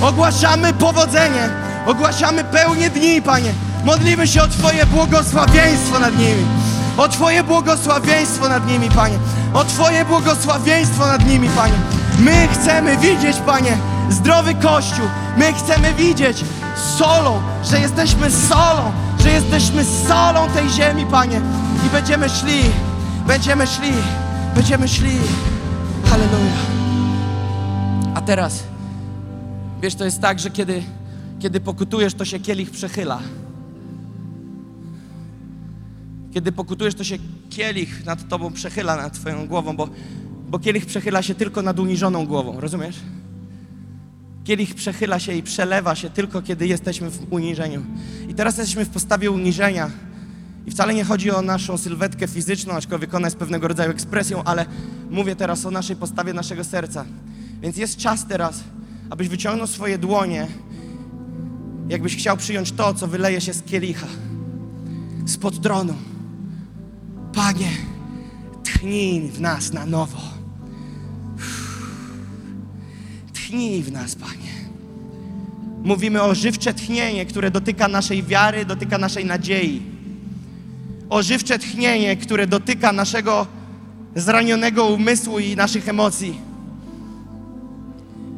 Ogłaszamy powodzenie, ogłaszamy pełnię dni, Panie. Modlimy się o Twoje błogosławieństwo nad nimi. O Twoje błogosławieństwo nad nimi, Panie. O Twoje błogosławieństwo nad nimi, Panie. My chcemy widzieć, Panie, zdrowy Kościół. My chcemy widzieć solą, że jesteśmy solą, że jesteśmy solą tej ziemi, Panie. I będziemy szli, będziemy szli, będziemy szli. Halleluja. A teraz, wiesz, to jest tak, że kiedy, kiedy pokutujesz, to się kielich przechyla. Kiedy pokutujesz, to się kielich nad tobą przechyla, nad twoją głową, bo, bo kielich przechyla się tylko nad uniżoną głową, rozumiesz? Kielich przechyla się i przelewa się tylko, kiedy jesteśmy w uniżeniu. I teraz jesteśmy w postawie uniżenia. I wcale nie chodzi o naszą sylwetkę fizyczną, aczkolwiek ona jest pewnego rodzaju ekspresją, ale mówię teraz o naszej postawie naszego serca. Więc jest czas teraz, abyś wyciągnął swoje dłonie, jakbyś chciał przyjąć to, co wyleje się z kielicha, spod tronu. Panie, tchnij w nas na nowo. Tchnij w nas, Panie. Mówimy o żywcze tchnienie, które dotyka naszej wiary, dotyka naszej nadziei. O żywcze tchnienie, które dotyka naszego zranionego umysłu i naszych emocji.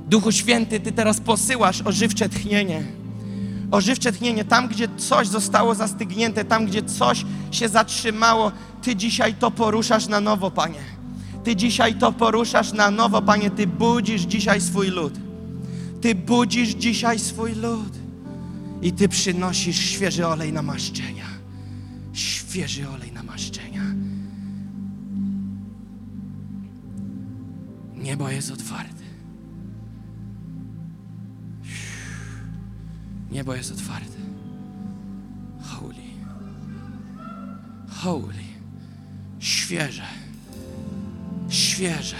Duchu Święty, Ty teraz posyłasz ożywcze tchnienie. Ożywcze tchnienie tam, gdzie coś zostało zastygnięte, tam, gdzie coś się zatrzymało, Ty dzisiaj to poruszasz na nowo, Panie. Ty dzisiaj to poruszasz na nowo, Panie. Ty budzisz dzisiaj swój lud. Ty budzisz dzisiaj swój lud. I Ty przynosisz świeży olej namaszczenia. Świeży olej namaszczenia. Niebo jest otwarte. Niebo jest otwarte. Holy. Holy. Świeże. Świeże.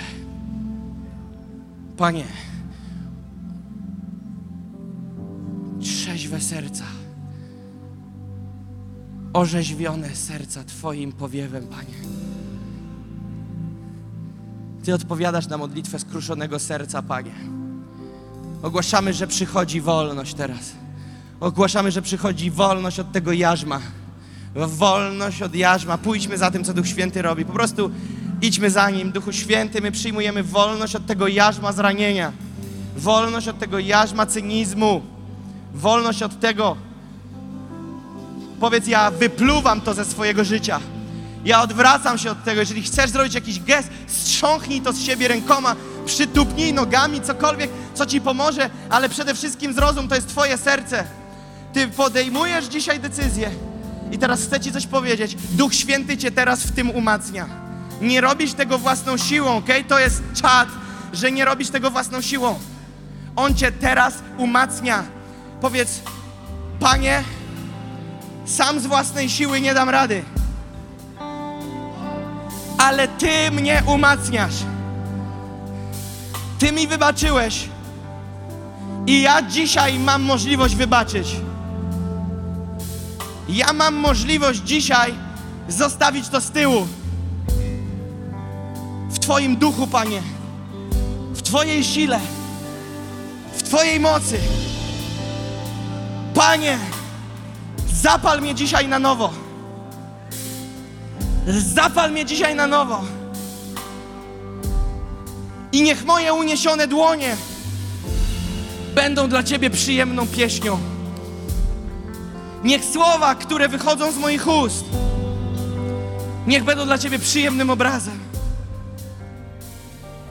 Panie. Trzeźwe serca. Orzeźwione serca Twoim powiewem, Panie. Ty odpowiadasz na modlitwę skruszonego serca, Panie. Ogłaszamy, że przychodzi wolność teraz. Ogłaszamy, że przychodzi wolność od tego jarzma. Wolność od jarzma. Pójdźmy za tym, co Duch Święty robi. Po prostu idźmy za Nim. Duchu Święty, my przyjmujemy wolność od tego jarzma zranienia. Wolność od tego jarzma cynizmu. Wolność od tego. Powiedz, ja wypluwam to ze swojego życia. Ja odwracam się od tego. Jeżeli chcesz zrobić jakiś gest, strząchnij to z siebie rękoma, przytupnij nogami, cokolwiek, co ci pomoże, ale przede wszystkim zrozum, to jest twoje serce. Ty podejmujesz dzisiaj decyzję i teraz chcę ci coś powiedzieć. Duch Święty cię teraz w tym umacnia. Nie robisz tego własną siłą, ok? To jest czad, że nie robisz tego własną siłą. On cię teraz umacnia. Powiedz, Panie, sam z własnej siły nie dam rady ale Ty mnie umacniasz. Ty mi wybaczyłeś. I ja dzisiaj mam możliwość wybaczyć. Ja mam możliwość dzisiaj zostawić to z tyłu. W Twoim duchu, Panie. W Twojej sile. W Twojej mocy. Panie, zapal mnie dzisiaj na nowo. Zapal mnie dzisiaj na nowo. I niech moje uniesione dłonie będą dla Ciebie przyjemną pieśnią. Niech słowa, które wychodzą z moich ust, niech będą dla Ciebie przyjemnym obrazem.